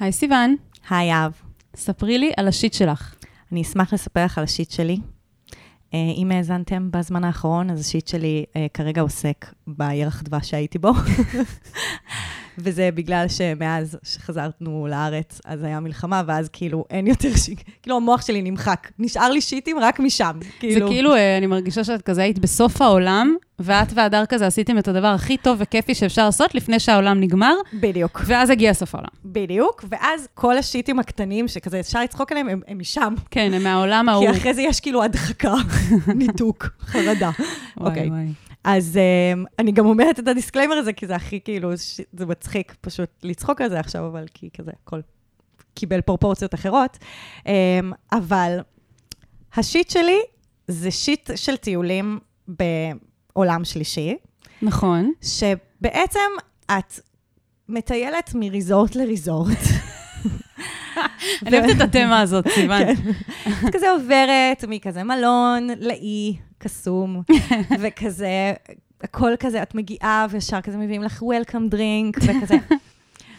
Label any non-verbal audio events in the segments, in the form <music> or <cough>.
היי סיוון, היי אב, ספרי לי על השיט שלך. אני אשמח לספר לך על השיט שלי. אה, אם האזנתם בזמן האחרון, אז השיט שלי אה, כרגע עוסק בירח דבש שהייתי בו. <laughs> וזה בגלל שמאז שחזרנו לארץ, אז היה מלחמה, ואז כאילו אין יותר שיט, כאילו המוח שלי נמחק. נשאר לי שיטים רק משם. כאילו... זה כאילו, אה, אני מרגישה שאת כזה היית בסוף העולם, ואת והדר כזה עשיתם את הדבר הכי טוב וכיפי שאפשר לעשות לפני שהעולם נגמר. בדיוק. ואז הגיע סוף העולם. בדיוק, ואז כל השיטים הקטנים, שכזה אפשר לצחוק עליהם, הם, הם משם. כן, הם מהעולם ההוא. כי אחרי זה יש כאילו הדחקה, <laughs> ניתוק, חרדה. וואי, okay. וואי. אז um, אני גם אומרת את ה disclaimer הזה, כי זה הכי כאילו, ש... זה מצחיק פשוט לצחוק על זה עכשיו, אבל כי כזה, הכל קיבל פרופורציות אחרות. Um, אבל ה shit שלי זה shit של טיולים בעולם שלישי. נכון. שבעצם את מטיילת מריזורט לריזורט. <laughs> אני אוהבת את התמה הזאת, סיוון. <laughs> כן. את כזה עוברת מכזה מלון לאי קסום, <laughs> וכזה, הכל כזה, את מגיעה וישר כזה מביאים לך וולקאם דרינק, וכזה.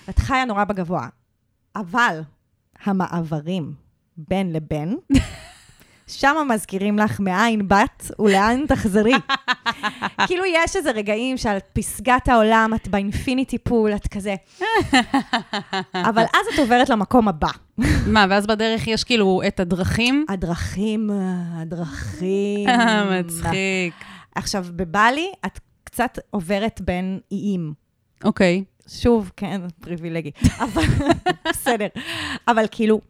את חיה נורא בגבוה. אבל המעברים בין לבין, שם מזכירים לך מאין באת ולאן תחזרי. <laughs> כאילו יש איזה רגעים שעל פסגת העולם, את באינפיניטי פול, את כזה... <laughs> אבל אז את עוברת למקום הבא. מה, ואז בדרך יש כאילו את הדרכים? הדרכים, הדרכים. מצחיק. עכשיו, בבלי את קצת עוברת בין איים. אוקיי. שוב, כן, פריבילגי. אבל, <laughs> בסדר. אבל כאילו,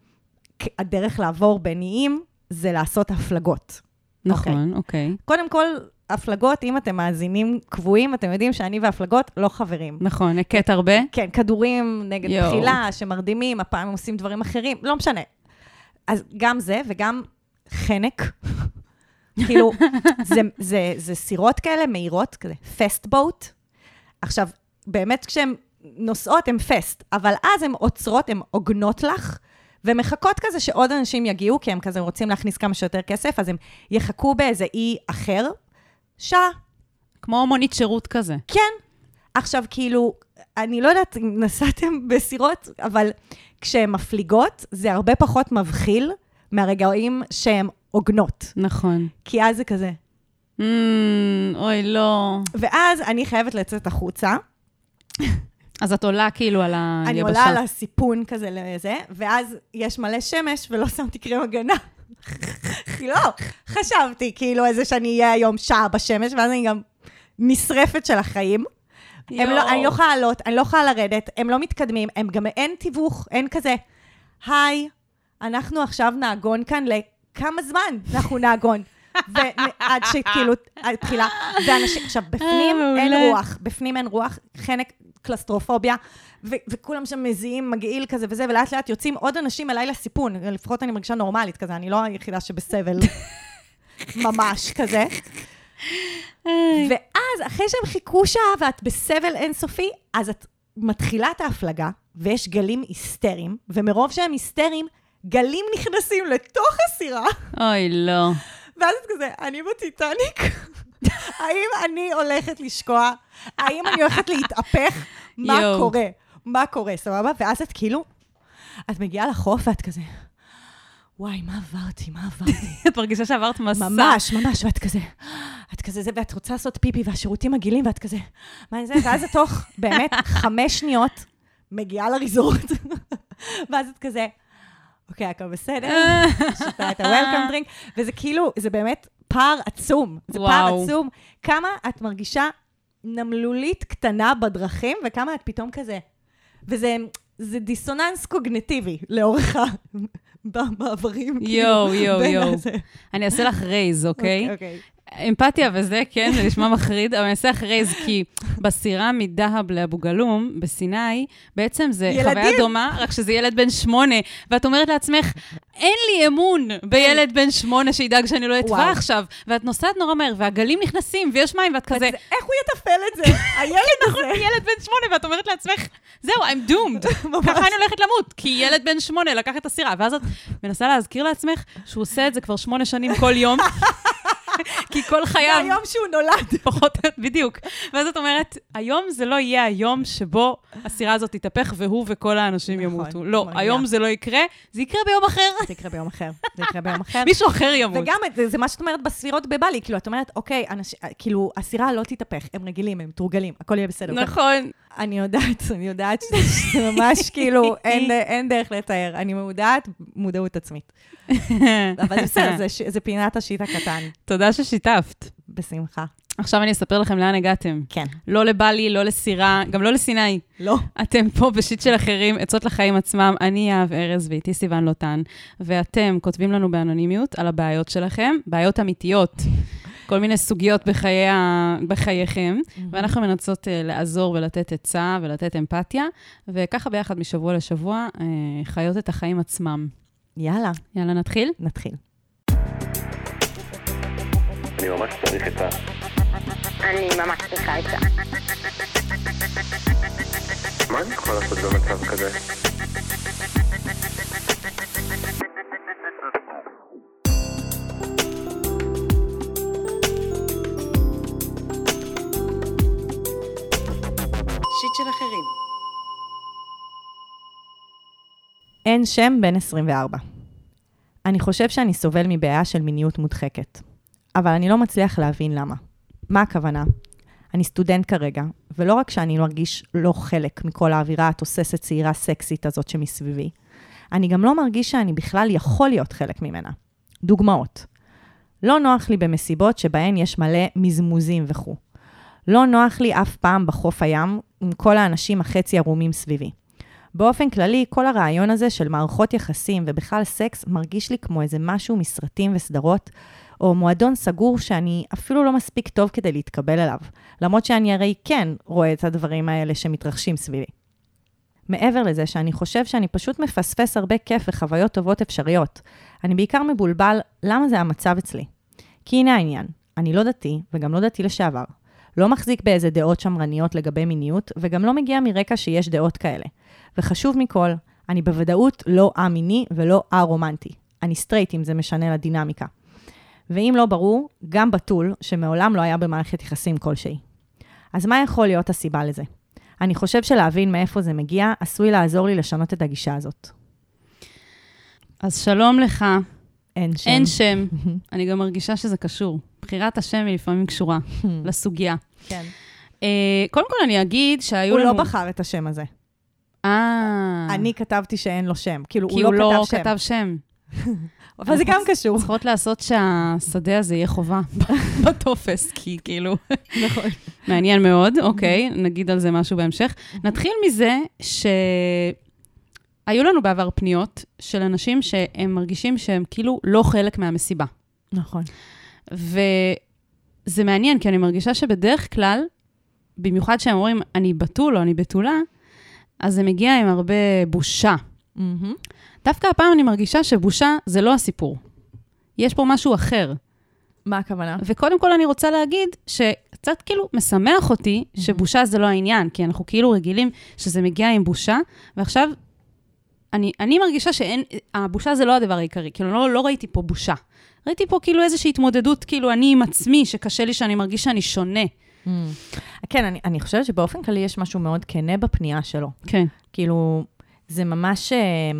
הדרך לעבור בין איים, זה לעשות הפלגות. נכון, אוקיי. Okay. Okay. קודם כל, הפלגות, אם אתם מאזינים קבועים, אתם יודעים שאני והפלגות לא חברים. נכון, הכית הרבה? כן, כדורים נגד יו. בחילה, שמרדימים, הפעם עושים דברים אחרים, לא משנה. אז גם זה, וגם חנק. <laughs> כאילו, זה, זה, זה סירות כאלה מהירות, כזה, פסט בוט. עכשיו, באמת כשהן נוסעות, הן פסט, אבל אז הן עוצרות, הן עוגנות לך. ומחכות כזה שעוד אנשים יגיעו, כי הם כזה רוצים להכניס כמה שיותר כסף, אז הם יחכו באיזה אי אחר, שעה. כמו מונית שירות כזה. כן. עכשיו, כאילו, אני לא יודעת אם נסעתם <laughs> בסירות, אבל כשהן מפליגות, זה הרבה פחות מבחיל מהרגעים שהן עוגנות. נכון. כי אז זה כזה. Mm, אוי, לא. ואז אני חייבת לצאת החוצה. אז את עולה כאילו על היבשה. אני עולה על הסיפון כזה לזה, ואז יש מלא שמש ולא שמתי קרם הגנה. לא, חשבתי כאילו איזה שאני אהיה היום שעה בשמש, ואז אני גם נשרפת של החיים. הם לא, אני לא יכולה לעלות, אני לא יכולה לרדת, הם לא מתקדמים, הם גם אין תיווך, אין כזה, היי, אנחנו עכשיו נעגון כאן לכמה זמן אנחנו נעגון. ועד שכאילו, התחילה, ואנשים, עכשיו, בפנים אה, אין רוח, בפנים אין רוח, חנק, קלסטרופוביה, ו- וכולם שם מזיעים מגעיל כזה וזה, ולאט לאט יוצאים עוד אנשים אליי לסיפון, לפחות אני מרגישה נורמלית כזה, אני לא היחידה שבסבל <laughs> ממש כזה. ואז, אחרי שהם חיכו שעה ואת בסבל אינסופי, אז את מתחילה את ההפלגה, ויש גלים היסטריים, ומרוב שהם היסטריים, גלים נכנסים לתוך הסירה. אוי, לא. ואז את כזה, אני בטיטניק? <laughs> האם אני הולכת לשקוע? האם אני הולכת להתהפך? מה קורה? מה קורה, סבבה? ואז את כאילו, את מגיעה לחוף ואת כזה, וואי, מה עברתי? מה עברתי? <laughs> את מרגישה שעברת מסע. ממש, ממש, ואת כזה, את כזה זה, ואת רוצה לעשות פיפי, והשירותים מגעילים, ואת כזה, מה זה? ואז את תוך, באמת, חמש שניות, מגיעה לריזורט, <laughs> ואז את כזה, אוקיי, הכל בסדר, <laughs> שותה את ה-Welcome drink, וזה כאילו, זה באמת פער עצום. זה וואו. פער עצום. כמה את מרגישה נמלולית קטנה בדרכים, וכמה את פתאום כזה... וזה זה דיסוננס קוגנטיבי לאורך ה... <laughs> במעברים. יואו, יואו, יואו. אני אעשה לך רייז, אוקיי? אוקיי. אמפתיה וזה, כן, זה נשמע מחריד, אבל אני אעשה אחרי זה, כי בסירה מדהב לאבו גלום, בסיני, בעצם זה ילדים. חוויה דומה, רק שזה ילד בן שמונה, ואת אומרת לעצמך, אין לי אמון בילד בן שמונה שידאג שאני לא אטבע עכשיו, ואת נוסעת נורא מהר, והגלים נכנסים, ויש מים, ואת כזה... איך הוא יתפעל את זה? הילד הזה. נכון, ילד בן שמונה, ואת אומרת לעצמך, זהו, I'm doomed. <laughs> ככה אני הולכת למות, כי ילד בן שמונה לקח את הסירה, ואז את מנסה להזכיר לעצמך שהוא עושה את זה כבר שמונה שנים כל יום. כי כל חייו... זה היום שהוא נולד. פחות, בדיוק. ואז את אומרת, היום זה לא יהיה היום שבו הסירה הזאת תתהפך והוא וכל האנשים נכון, ימותו. לא. היום זה לא יקרה, זה יקרה ביום אחר. זה יקרה ביום אחר, זה יקרה ביום אחר. <laughs> מישהו אחר ימות. וגם, זה, מה שאת אומרת בספירות בבלי, כאילו, את אומרת, אוקיי, כאילו, הסירה לא תתהפך, הם רגילים, הם מתורגלים, הכל יהיה בסדר. נכון. אני יודעת, אני יודעת שזה ממש כאילו, אין, אין דרך לתאר. אני מודעת, מודעות עצמית. אבל בסדר, זה, זה פינת השיט הקטן. תודה ששיתפת. בשמחה. עכשיו אני אספר לכם לאן הגעתם. כן. לא לבלי, לא לסירה, גם לא לסיני. לא. אתם פה בשיט של אחרים, עצות לחיים עצמם. אני יהב ארז ואיתי סיוון לוטן, ואתם כותבים לנו באנונימיות על הבעיות שלכם, בעיות אמיתיות. כל מיני סוגיות בחיי ה... בחייכם, mm-hmm. ואנחנו מנסות uh, לעזור ולתת עצה ולתת אמפתיה, וככה ביחד משבוע לשבוע uh, חיות את החיים עצמם. יאללה. יאללה, נתחיל? נתחיל. אני ממש צריך עצה. אני ממש צריכה עצה. מה אני יכול לעשות במצב כזה? של אחרים. אין שם בן 24. אני חושב שאני סובל מבעיה של מיניות מודחקת, אבל אני לא מצליח להבין למה. מה הכוונה? אני סטודנט כרגע, ולא רק שאני מרגיש לא חלק מכל האווירה התוססת צעירה סקסית הזאת שמסביבי, אני גם לא מרגיש שאני בכלל יכול להיות חלק ממנה. דוגמאות. לא נוח לי במסיבות שבהן יש מלא מזמוזים וכו'. לא נוח לי אף פעם בחוף הים עם כל האנשים החצי ערומים סביבי. באופן כללי, כל הרעיון הזה של מערכות יחסים ובכלל סקס מרגיש לי כמו איזה משהו מסרטים וסדרות, או מועדון סגור שאני אפילו לא מספיק טוב כדי להתקבל אליו, למרות שאני הרי כן רואה את הדברים האלה שמתרחשים סביבי. מעבר לזה שאני חושב שאני פשוט מפספס הרבה כיף וחוויות טובות אפשריות, אני בעיקר מבולבל למה זה המצב אצלי. כי הנה העניין, אני לא דתי וגם לא דתי לשעבר. לא מחזיק באיזה דעות שמרניות לגבי מיניות, וגם לא מגיע מרקע שיש דעות כאלה. וחשוב מכל, אני בוודאות לא א-מיני ולא א-רומנטי. אני סטרייט אם זה משנה לדינמיקה. ואם לא ברור, גם בתול, שמעולם לא היה במערכת יחסים כלשהי. אז מה יכול להיות הסיבה לזה? אני חושב שלהבין מאיפה זה מגיע, עשוי לעזור לי לשנות את הגישה הזאת. אז שלום לך. אין שם. אין שם. <laughs> אני גם מרגישה שזה קשור. בחירת השם היא לפעמים קשורה <laughs> לסוגיה. כן. Uh, קודם כל אני אגיד שהיו הוא לנו... הוא לא בחר את השם הזה. אה. אני כתבתי שאין לו שם. כאילו, הוא לא, לא כתב כתב שם. <laughs> אבל זה גם קשור. צריכות לעשות שהשדה הזה יהיה חובה <laughs> בטופס, כי כאילו... <laughs> נכון. מעניין מאוד, אוקיי, נגיד על זה משהו בהמשך. נתחיל מזה ש... היו לנו בעבר פניות של אנשים שהם מרגישים שהם כאילו לא חלק מהמסיבה. נכון. וזה מעניין, כי אני מרגישה שבדרך כלל, במיוחד כשהם אומרים, אני בתול או אני בתולה, אז זה מגיע עם הרבה בושה. Mm-hmm. דווקא הפעם אני מרגישה שבושה זה לא הסיפור. יש פה משהו אחר. מה הכוונה? וקודם כל אני רוצה להגיד שקצת כאילו משמח אותי. שבושה זה לא העניין, כי אנחנו כאילו רגילים שזה מגיע עם בושה, ועכשיו אני, אני מרגישה שהבושה זה לא הדבר העיקרי, כאילו לא, לא ראיתי פה בושה. ראיתי פה כאילו איזושהי התמודדות, כאילו אני עם עצמי, שקשה לי שאני מרגיש שאני שונה. Mm. כן, אני, אני חושבת שבאופן כללי יש משהו מאוד כנה בפנייה שלו. כן. כאילו, זה ממש אה,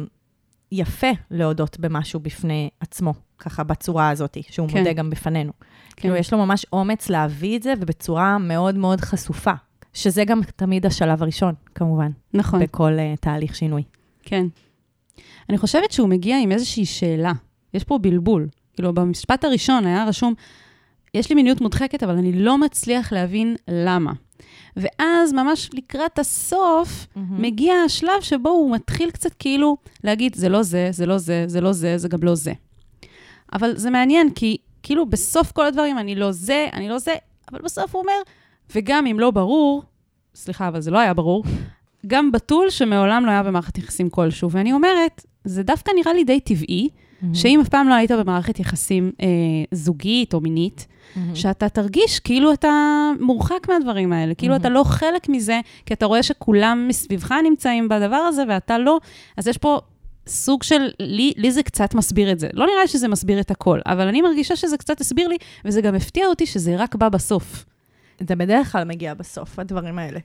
יפה להודות במשהו בפני עצמו, ככה בצורה הזאת, שהוא כן. מודה גם בפנינו. כן. כאילו, יש לו ממש אומץ להביא את זה, ובצורה מאוד מאוד חשופה. שזה גם תמיד השלב הראשון, כמובן. נכון. בכל uh, תהליך שינוי. כן. אני חושבת שהוא מגיע עם איזושהי שאלה. יש פה בלבול. כאילו, במשפט הראשון היה רשום, יש לי מיניות מודחקת, אבל אני לא מצליח להבין למה. ואז, ממש לקראת הסוף, mm-hmm. מגיע השלב שבו הוא מתחיל קצת כאילו להגיד, זה לא זה, זה לא זה, זה לא זה, זה גם לא זה. אבל זה מעניין, כי כאילו בסוף כל הדברים, אני לא זה, אני לא זה, אבל בסוף הוא אומר, וגם אם לא ברור, סליחה, אבל זה לא היה ברור, גם בתול שמעולם לא היה במערכת יחסים כלשהו. ואני אומרת, זה דווקא נראה לי די טבעי, mm-hmm. שאם אף פעם לא היית במערכת יחסים אה, זוגית או מינית, mm-hmm. שאתה תרגיש כאילו אתה מורחק מהדברים האלה, כאילו mm-hmm. אתה לא חלק מזה, כי אתה רואה שכולם מסביבך נמצאים בדבר הזה ואתה לא, אז יש פה סוג של, לי, לי זה קצת מסביר את זה. לא נראה לי שזה מסביר את הכל, אבל אני מרגישה שזה קצת הסביר לי, וזה גם הפתיע אותי שזה רק בא בסוף. זה בדרך כלל מגיע בסוף, הדברים האלה.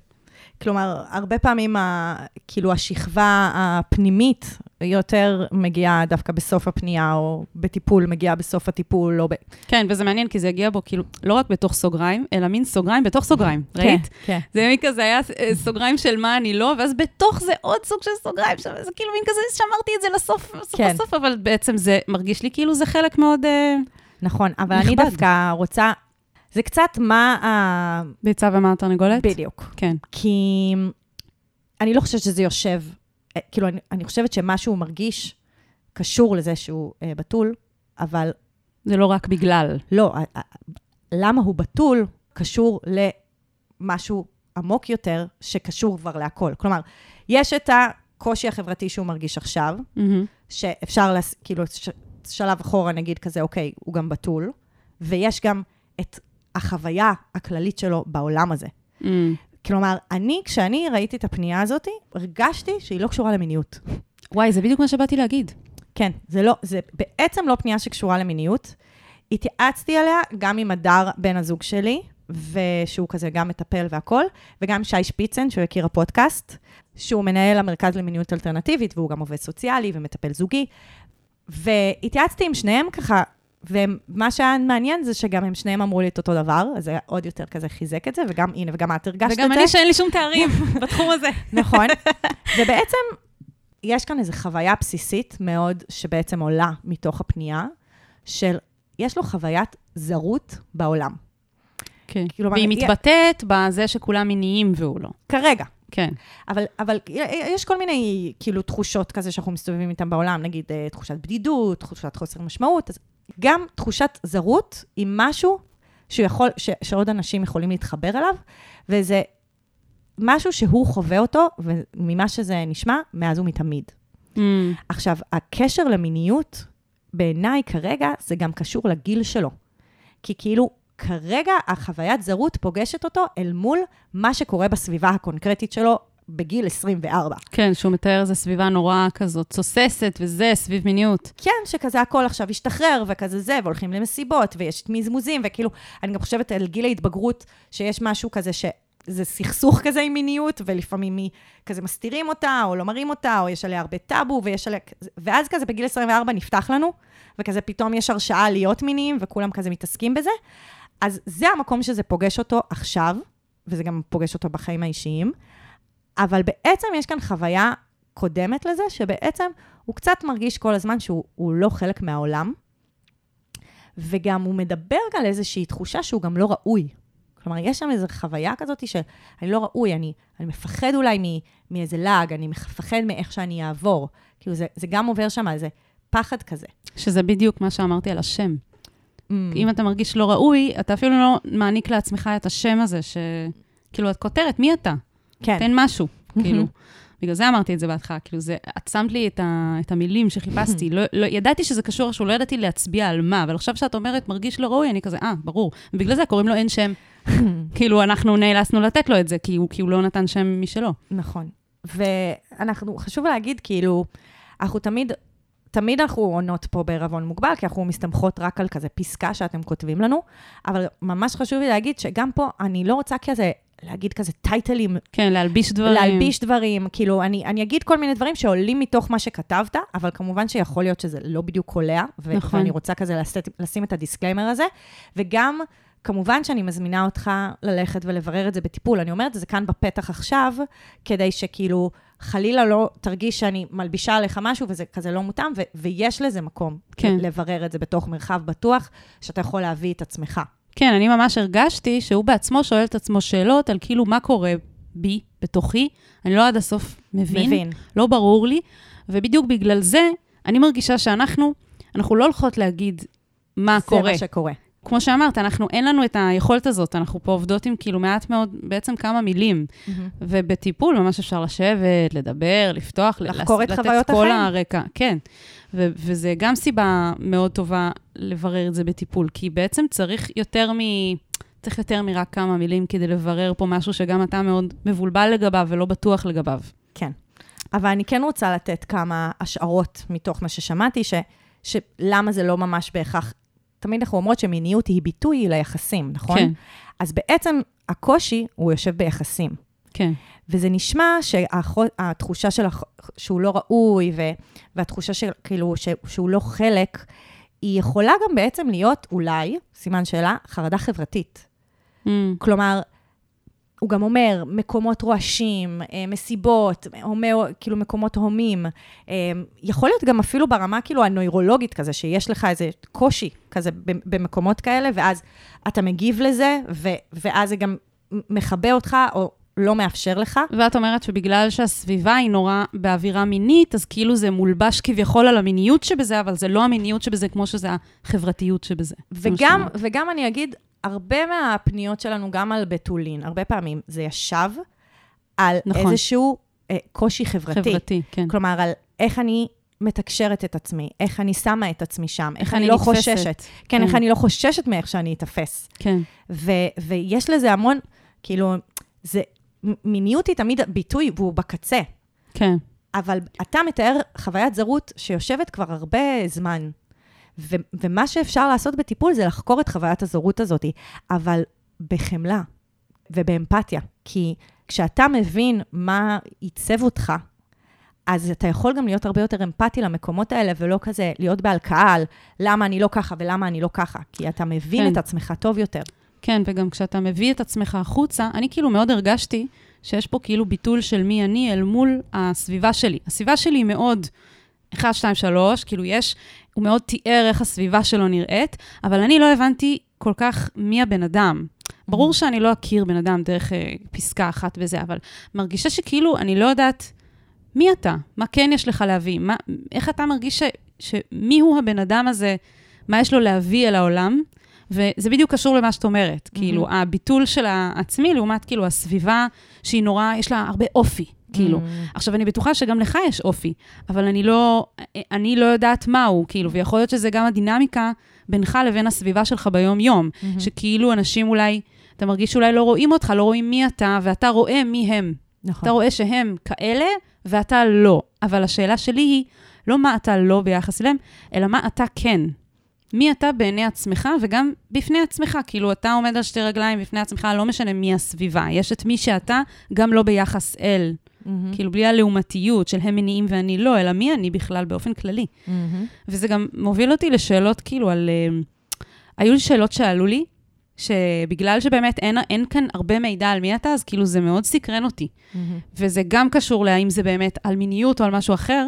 כלומר, הרבה פעמים, ה, כאילו, השכבה הפנימית יותר מגיעה דווקא בסוף הפנייה, או בטיפול, מגיעה בסוף הטיפול, או ב... כן, וזה מעניין, כי זה הגיע בו, כאילו, לא רק בתוך סוגריים, אלא מין סוגריים בתוך סוגריים, כן, ראית? כן. זה מין כזה, היה אה, סוגריים של מה אני לא, ואז בתוך זה עוד סוג של סוגריים, זה כאילו מין כזה, שמרתי את זה לסוף, בסוף כן. בסוף, אבל בעצם זה מרגיש לי כאילו זה חלק מאוד אה, נכון, אבל אני נכבד. דווקא רוצה... זה קצת מה ה... ביצה ומה התרנגולת? בדיוק. כן. כי אני לא חושבת שזה יושב, אה, כאילו, אני, אני חושבת שמה שהוא מרגיש קשור לזה שהוא אה, בתול, אבל זה לא רק בגלל. לא, למה הוא בתול קשור למשהו עמוק יותר, שקשור כבר להכל. כלומר, יש את הקושי החברתי שהוא מרגיש עכשיו, מהמם. שאפשר, לס... כאילו, ש... שלב אחורה נגיד כזה, אוקיי, הוא גם בתול, ויש גם את החוויה הכללית שלו בעולם הזה. אמ, כלומר, אני, כשאני ראיתי את הפנייה הזאת, הרגשתי שהיא לא קשורה למיניות. וואי, זה בדיוק מה שבאתי להגיד. כן, זה לא, זה בעצם לא פנייה שקשורה למיניות. התייעצתי עליה גם עם הדר, בן הזוג שלי, ושהוא כזה גם מטפל והכול, וגם שי שפיצן, שהוא הכיר הפודקאסט, שהוא מנהל המרכז למיניות אלטרנטיבית, והוא גם עובד סוציאלי ומטפל זוגי. והתייעצתי עם שניהם ככה, ומה שהיה מעניין זה שגם הם שניהם אמרו לי את אותו דבר, אז זה עוד יותר כזה חיזק את זה, וגם, הנה, וגם את הרגשת את זה. וגם אני שאין לי שום תארים <laughs> בתחום הזה. נכון. ובעצם, יש כאן איזו חוויה בסיסית מאוד, שבעצם עולה מתוך הפנייה, של יש לו חוויית זרות בעולם. כן. כלומר, והיא היא- מתבטאת בזה שכולם מיניים והוא לא. כרגע. כן. אבל, אבל יש כל מיני, כאילו, תחושות כזה שאנחנו מסתובבים איתן בעולם, נגיד אה, תחושת בדידות, תחושת חוסר משמעות, אז גם תחושת זרות היא משהו שהוא יכול, ש, שעוד אנשים יכולים להתחבר אליו, וזה משהו שהוא חווה אותו, וממה שזה נשמע, מאז ומתמיד. אמ, עכשיו, הקשר למיניות, בעיניי כרגע, זה גם קשור לגיל שלו. כי כאילו, כרגע החוויית זרות פוגשת אותו אל מול מה שקורה בסביבה הקונקרטית שלו בגיל 24. כן, שהוא מתאר איזו סביבה נורא כזאת תוססת וזה, סביב מיניות. כן, שכזה הכל עכשיו השתחרר, וכזה זה, והולכים למסיבות, ויש מזמוזים, וכאילו, אני גם חושבת על גיל ההתבגרות, שיש משהו כזה ש... זה סכסוך כזה עם מיניות, ולפעמים מי כזה מסתירים אותה, או לא מראים אותה, או יש עליה הרבה טאבו, ויש עליה... ואז כזה בגיל 24 נפתח לנו, וכזה פתאום יש הרשאה להיות מיניים, וכולם כזה מתעסקים בזה. אז זה המקום שזה פוגש אותו עכשיו, וזה גם פוגש אותו בחיים האישיים, אבל בעצם יש כאן חוויה קודמת לזה, שבעצם הוא קצת מרגיש כל הזמן שהוא הוא לא חלק מהעולם, וגם הוא מדבר על איזושהי תחושה שהוא גם לא ראוי. כלומר, יש שם איזו חוויה כזאת שאני לא ראוי, אני, אני מפחד אולי מ, מאיזה לעג, אני מפחד מאיך שאני אעבור. כאילו, זה, זה גם עובר שם איזה פחד כזה. שזה בדיוק מה שאמרתי על השם. Mm. אם אתה מרגיש לא ראוי, אתה אפילו לא מעניק לעצמך את השם הזה, ש... כאילו, את כותרת, מי אתה? כן. תן משהו. כאילו. בגלל זה אמרתי את זה בהתחלה, כאילו, זה, את שמת לי את, ה, את המילים שחיפשתי. לא, לא, ידעתי שזה קשור איכשהו, לא ידעתי להצביע על מה, אבל עכשיו שאת אומרת, מרגיש לא ראוי, אני כזה, אה, ברור. ובגלל זה קוראים לו אין שם. <laughs> כאילו, אנחנו נאלצנו לתת לו את זה, כי הוא, כי הוא לא נתן שם משלו. נכון. ואנחנו, חשוב להגיד, כאילו, אנחנו תמיד, תמיד אנחנו עונות פה בערבון מוגבל, כי אנחנו מסתמכות רק על כזה פסקה שאתם כותבים לנו, אבל ממש חשוב לי להגיד שגם פה, אני לא רוצה כזה, להגיד כזה טייטלים, כן, להלביש דברים. להלביש דברים, כאילו, אני, אני אגיד כל מיני דברים שעולים מתוך מה שכתבת, אבל כמובן שיכול להיות שזה לא בדיוק קולע, ו- נכון. ואני רוצה כזה לסת, לשים את ה disclaimer הזה, וגם, כמובן שאני מזמינה אותך ללכת ולברר את זה בטיפול. אני אומרת את זה כאן בפתח עכשיו, כדי שכאילו, חלילה לא תרגיש שאני מלבישה עליך משהו וזה כזה לא מותאם, ו- ויש לזה מקום כן. לברר את זה בתוך מרחב בטוח, שאתה יכול להביא את עצמך. כן, אני ממש הרגשתי שהוא בעצמו שואל את עצמו שאלות על כאילו מה קורה בי, בתוכי. אני לא עד הסוף מבין. מבין. לא ברור לי, ובדיוק בגלל זה, אני מרגישה שאנחנו, אנחנו לא הולכות להגיד מה זה קורה. מה שקורה. כמו שאמרת, אנחנו, אין לנו את היכולת הזאת, אנחנו פה עובדות עם כאילו מעט מאוד, בעצם כמה מילים. ובטיפול ממש אפשר לשבת, לדבר, לפתוח, לחקור את לתת חוויות כל החיים. הרקע. כן, ו- וזה גם סיבה מאוד טובה לברר את זה בטיפול, כי בעצם צריך יותר מ... צריך יותר מרק כמה מילים כדי לברר פה משהו שגם אתה מאוד מבולבל לגביו ולא בטוח לגביו. כן. אבל אני כן רוצה לתת כמה השערות מתוך מה ששמעתי, ש, שלמה זה לא ממש בהכרח... תמיד אנחנו אומרות שמיניות היא ביטוי ליחסים, נכון? כן. אז בעצם הקושי הוא יושב ביחסים. כן. וזה נשמע שהתחושה של, שהוא לא ראוי, ו, והתחושה של, כאילו, ש, שהוא לא חלק, היא יכולה גם בעצם להיות, אולי, סימן שאלה, חרדה חברתית. Mm, כלומר, הוא גם אומר, מקומות רועשים, אה, מסיבות, אומר, כאילו מקומות הומים. אה, יכול להיות גם אפילו ברמה כאילו הנוירולוגית כזה, שיש לך איזה קושי כזה במקומות כאלה, ואז אתה מגיב לזה, ו- ואז זה גם מכבה אותך, או לא מאפשר לך. ואת אומרת שבגלל שהסביבה היא נורא באווירה מינית, אז כאילו זה מולבש כביכול על המיניות שבזה, אבל זה לא המיניות שבזה כמו שזה החברתיות שבזה. וגם. וגם אני אגיד, הרבה מהפניות שלנו, גם על בתולין, הרבה פעמים זה ישב על נכון. איזשהו אה, קושי חברתי. חברתי, כן. כלומר, על איך אני מתקשרת את עצמי, איך אני שמה את עצמי שם, איך אני אני לא נתפסת. חוששת. כן, כן. איך אני לא חוששת מאיך שאני אתפס. כן. ו- ויש לזה המון, כאילו, זה, מיניות היא תמיד ביטוי, והוא בקצה. כן. אבל אתה מתאר חוויית זרות שיושבת כבר הרבה זמן. ו- ומה שאפשר לעשות בטיפול זה לחקור את חוויית הזרות הזאת, אבל בחמלה ובאמפתיה. כי כשאתה מבין מה עיצב אותך, אז אתה יכול גם להיות הרבה יותר אמפתי למקומות האלה, ולא כזה להיות בהלקאה על למה אני לא ככה ולמה אני לא ככה, כי אתה מבין כן. את עצמך טוב יותר. כן, וגם כשאתה מביא את עצמך החוצה, אני כאילו מאוד הרגשתי שיש פה כאילו ביטול של מי אני אל מול הסביבה שלי. הסביבה שלי היא מאוד 1, 2, 3, כאילו יש, הוא מאוד תיאר איך הסביבה שלו נראית, אבל אני לא הבנתי כל כך מי הבן אדם. ברור שאני לא אכיר בן אדם דרך אה, פסקה אחת וזה, אבל מרגישה שכאילו אני לא יודעת מי אתה, מה כן יש לך להביא, מה, איך אתה מרגיש ש, שמי הוא הבן אדם הזה, מה יש לו להביא אל העולם, וזה בדיוק קשור למה שאת אומרת, mm-hmm. כאילו, הביטול של העצמי לעומת כאילו הסביבה שהיא נורא, יש לה הרבה אופי, כאילו. Mm. עכשיו, אני בטוחה שגם לך יש אופי, אבל אני לא, אני לא יודעת מהו, כאילו, ויכול להיות שזה גם הדינמיקה בינך לבין הסביבה שלך ביום-יום, mm-hmm. שכאילו אנשים אולי, אתה מרגיש שאולי לא רואים אותך, לא רואים מי אתה, ואתה רואה מי הם. נכון. אתה רואה שהם כאלה, ואתה לא. אבל השאלה שלי היא, לא מה אתה לא ביחס אליהם, אלא מה אתה כן. מי אתה בעיני עצמך, וגם בפני עצמך. כאילו, אתה עומד על שתי רגליים בפני עצמך, לא משנה מי הסביבה. יש את מי שאתה, גם לא ביחס אל. מהמם. כאילו, בלי הלעומתיות של הם מניעים ואני לא, אלא מי אני בכלל באופן כללי. מהמם. וזה גם מוביל אותי לשאלות, כאילו, על... אה, היו לי שאלות שעלו לי, שבגלל שבאמת אין, אין כאן הרבה מידע על מי אתה, אז כאילו זה מאוד סקרן אותי. מהמם. וזה גם קשור להאם זה באמת על מיניות או על משהו אחר.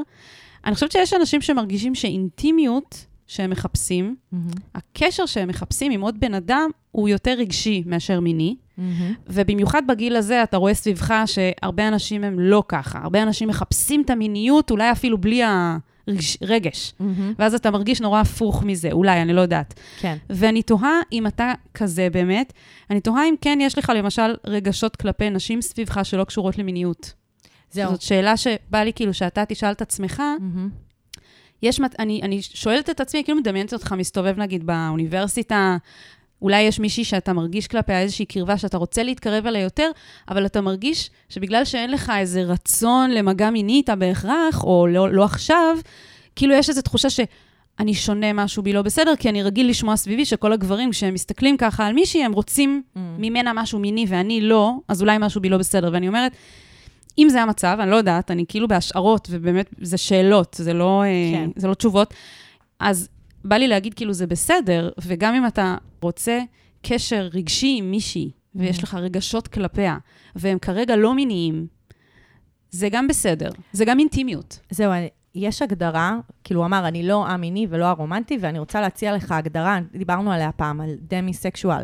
אני חושבת שיש אנשים שמרגישים שאינטימיות שהם מחפשים, מהמם. הקשר שהם מחפשים עם עוד בן אדם הוא יותר רגשי מאשר מיני. מהמם. ובמיוחד בגיל הזה, אתה רואה סביבך שהרבה אנשים הם לא ככה. הרבה אנשים מחפשים את המיניות, אולי אפילו בלי הרגש. מהמם. ואז אתה מרגיש נורא הפוך מזה, אולי, אני לא יודעת. כן. ואני תוהה אם אתה כזה באמת, אני תוהה אם כן יש לך למשל רגשות כלפי נשים סביבך שלא קשורות למיניות. זהו. זאת שאלה שבא לי כאילו שאתה תשאל את עצמך, מהמם. יש, מת- אני, אני שואלת את עצמי, כאילו מדמיינת אותך מסתובב נגיד באוניברסיטה, אולי יש מישהי שאתה מרגיש כלפיה איזושהי קרבה שאתה רוצה להתקרב אליה יותר, אבל אתה מרגיש שבגלל שאין לך איזה רצון למגע מיני איתה בהכרח, או לא, לא עכשיו, כאילו יש איזו תחושה שאני שונה משהו בי לא בסדר, כי אני רגיל לשמוע סביבי שכל הגברים, כשהם מסתכלים ככה על מישהי, הם רוצים Mm. ממנה משהו מיני ואני לא, אז אולי משהו בי לא בסדר. ואני אומרת, אם זה המצב, אני לא יודעת, אני כאילו בהשערות, ובאמת, זה שאלות, זה לא, כן. כן. זה לא תשובות, אז בא לי להגיד, כאילו, זה בסדר, וגם אם אתה רוצה קשר רגשי עם מישהי, ויש לך רגשות כלפיה, והם כרגע לא מיניים, זה גם בסדר, זה גם אינטימיות. זהו, יש הגדרה, כאילו הוא אמר, אני לא א-מיני ולא הרומנטי, ואני רוצה להציע לך הגדרה, דיברנו עליה פעם, על דמי-סקשואל,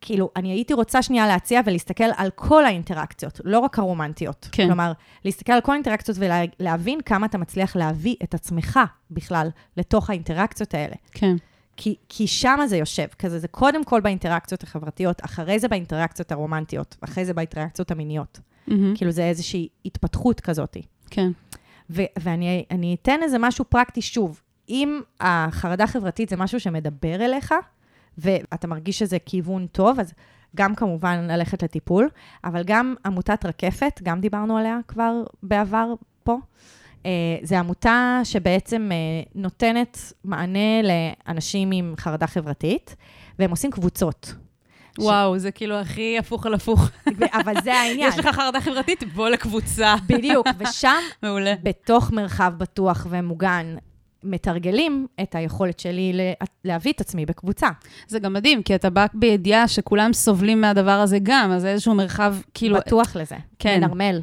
כאילו, אני הייתי רוצה שנייה להציע ולהסתכל על כל האינטראקציות, לא רק הרומנטיות. כן. כלומר, להסתכל על כל האינטראקציות ולהבין כמה אתה מצליח להביא את עצמך בכלל לתוך האינטראקציות האלה. כן. כי, כי שם זה יושב, כזה, זה קודם כל באינטראקציות החברתיות, אחרי זה באינטראקציות הרומנטיות, אחרי זה באינטראקציות המיניות. Mm-hmm. כאילו, זה איזושהי התפתחות כזאת. כן. ו- ואני אני אתן איזה משהו פרקטי שוב. אם החרדה חברתית זה משהו שמדבר אליך, ואתה מרגיש שזה כיוון טוב, אז גם כמובן ללכת לטיפול, אבל גם עמותת רקפת, גם דיברנו עליה כבר בעבר פה. אה, זו עמותה שבעצם אה, נותנת מענה לאנשים עם חרדה חברתית, והם עושים קבוצות. וואו, זה כאילו הכי הפוך על הפוך. אבל זה <laughs> העניין. יש לך חרדה חברתית, בוא לקבוצה. בדיוק, ושם, <laughs> מעולה. בתוך מרחב בטוח ומוגן, מתרגלים את היכולת שלי להביא את עצמי בקבוצה. זה גם מדהים, כי אתה בא בידיעה שכולם סובלים מהדבר הזה גם, אז זה איזשהו מרחב, כאילו... בטוח לזה. כן. מנרמל.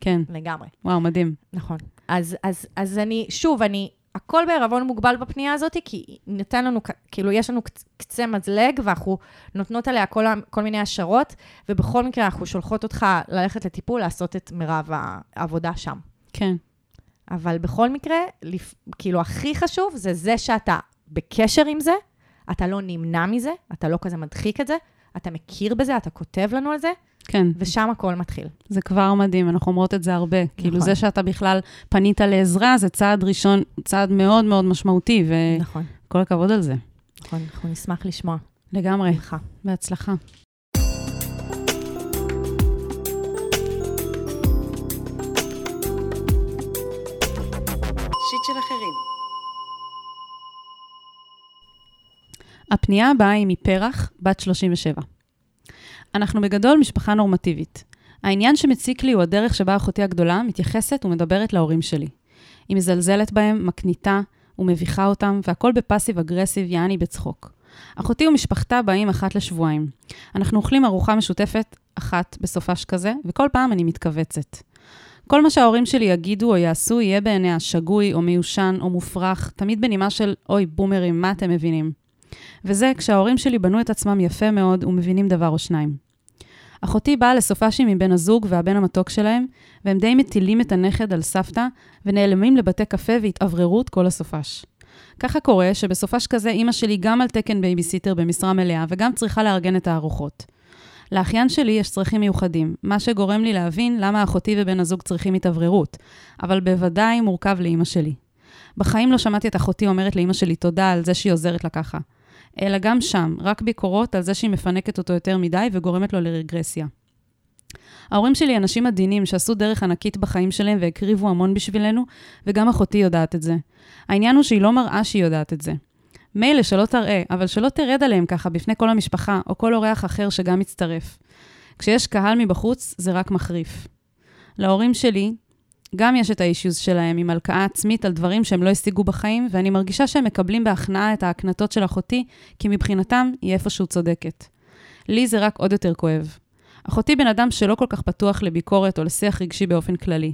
כן. לגמרי. וואו, מדהים. נכון. אז, אז, אז אני, שוב, אני, הכל בערבון מוגבל בפנייה הזאת, כי ניתן לנו, כאילו, יש לנו קצה מזלג, ואנחנו נותנות עליה כל, כל מיני השערות, ובכל מקרה אנחנו שולחות אותך ללכת לטיפול, לעשות את מירב העבודה שם. כן. אבל בכל מקרה, לפ... כאילו, הכי חשוב זה זה שאתה בקשר עם זה, אתה לא נמנע מזה, אתה לא כזה מדחיק את זה, אתה מכיר בזה, אתה כותב לנו על זה, כן. ושם הכל מתחיל. זה כבר מדהים, אנחנו אומרות את זה הרבה. נכון. כאילו, זה שאתה בכלל פנית לעזרה, זה צעד ראשון, צעד מאוד מאוד משמעותי, וכל נכון. הכבוד על זה. נכון, אנחנו נשמח לשמוע. לגמרי. לך. בהצלחה. הפנייה הבאה היא מפרח, בת 37. אנחנו בגדול משפחה נורמטיבית. העניין שמציק לי הוא הדרך שבה אחותי הגדולה מתייחסת ומדברת להורים שלי. היא מזלזלת בהם, מקניטה ומביכה אותם, והכל בפאסיב אגרסיב, יעני בצחוק. אחותי ומשפחתה באים אחת לשבועיים. אנחנו אוכלים ארוחה משותפת אחת בסופש כזה, וכל פעם אני מתכווצת. כל מה שההורים שלי יגידו או יעשו יהיה בעיניה שגוי או מיושן או מופרך, תמיד בנימה של אוי, בומרים, מה אתם מבינים? וזה כשההורים שלי בנו את עצמם יפה מאוד ומבינים דבר או שניים. אחותי באה לסופ"שים עם בן הזוג והבן המתוק שלהם, והם די מטילים את הנכד על סבתא, ונעלמים לבתי קפה והתאווררות כל הסופ"ש. ככה קורה שבסופ"ש כזה אימא שלי גם על תקן בייביסיטר במשרה מלאה, וגם צריכה לארגן את הארוחות. לאחיין שלי יש צרכים מיוחדים, מה שגורם לי להבין למה אחותי ובן הזוג צריכים התאווררות, אבל בוודאי מורכב לאימא שלי. בחיים לא שמעתי את אחותי אומרת לאימא שלי תודה על זה שהיא עוזרת לה ככה. אלא גם שם, רק ביקורות על זה שהיא מפנקת אותו יותר מדי וגורמת לו לרגרסיה. ההורים שלי אנשים עדינים שעשו דרך ענקית בחיים שלהם והקריבו המון בשבילנו, וגם אחותי יודעת את זה. העניין הוא שהיא לא מראה שהיא יודעת את זה. מילא שלא תראה, אבל שלא תרד עליהם ככה בפני כל המשפחה, או כל אורח אחר שגם מצטרף. כשיש קהל מבחוץ, זה רק מחריף. להורים שלי, גם יש את האישיוז שלהם עם הלקאה עצמית על דברים שהם לא השיגו בחיים, ואני מרגישה שהם מקבלים בהכנעה את ההקנטות של אחותי, כי מבחינתם היא איפשהו צודקת. לי זה רק עוד יותר כואב. אחותי בן אדם שלא כל כך פתוח לביקורת או לשיח רגשי באופן כללי.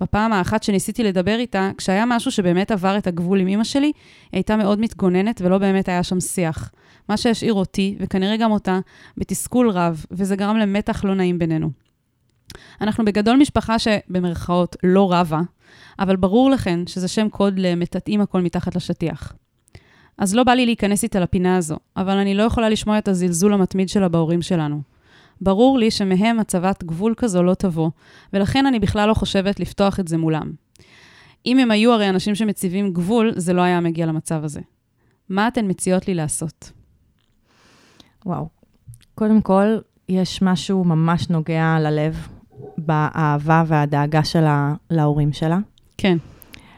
בפעם האחת שניסיתי לדבר איתה, כשהיה משהו שבאמת עבר את הגבול עם אמא שלי, היא הייתה מאוד מתגוננת ולא באמת היה שם שיח. מה שהשאיר אותי, וכנראה גם אותה, בתסכול רב, וזה גרם למתח לא נעים בינינו. אנחנו בגדול משפחה שבמרכאות לא רבה, אבל ברור לכן שזה שם קוד למטאטאים הכל מתחת לשטיח. אז לא בא לי להיכנס איתה לפינה הזו, אבל אני לא יכולה לשמוע את הזלזול המתמיד שלה בהורים שלנו. ברור לי שמהם הצבת גבול כזו לא תבוא, ולכן אני בכלל לא חושבת לפתוח את זה מולם. אם הם היו הרי אנשים שמציבים גבול, זה לא היה מגיע למצב הזה. מה אתן מציעות לי לעשות? וואו. קודם כל, יש משהו ממש נוגע ללב באהבה והדאגה שלה להורים שלה. כן,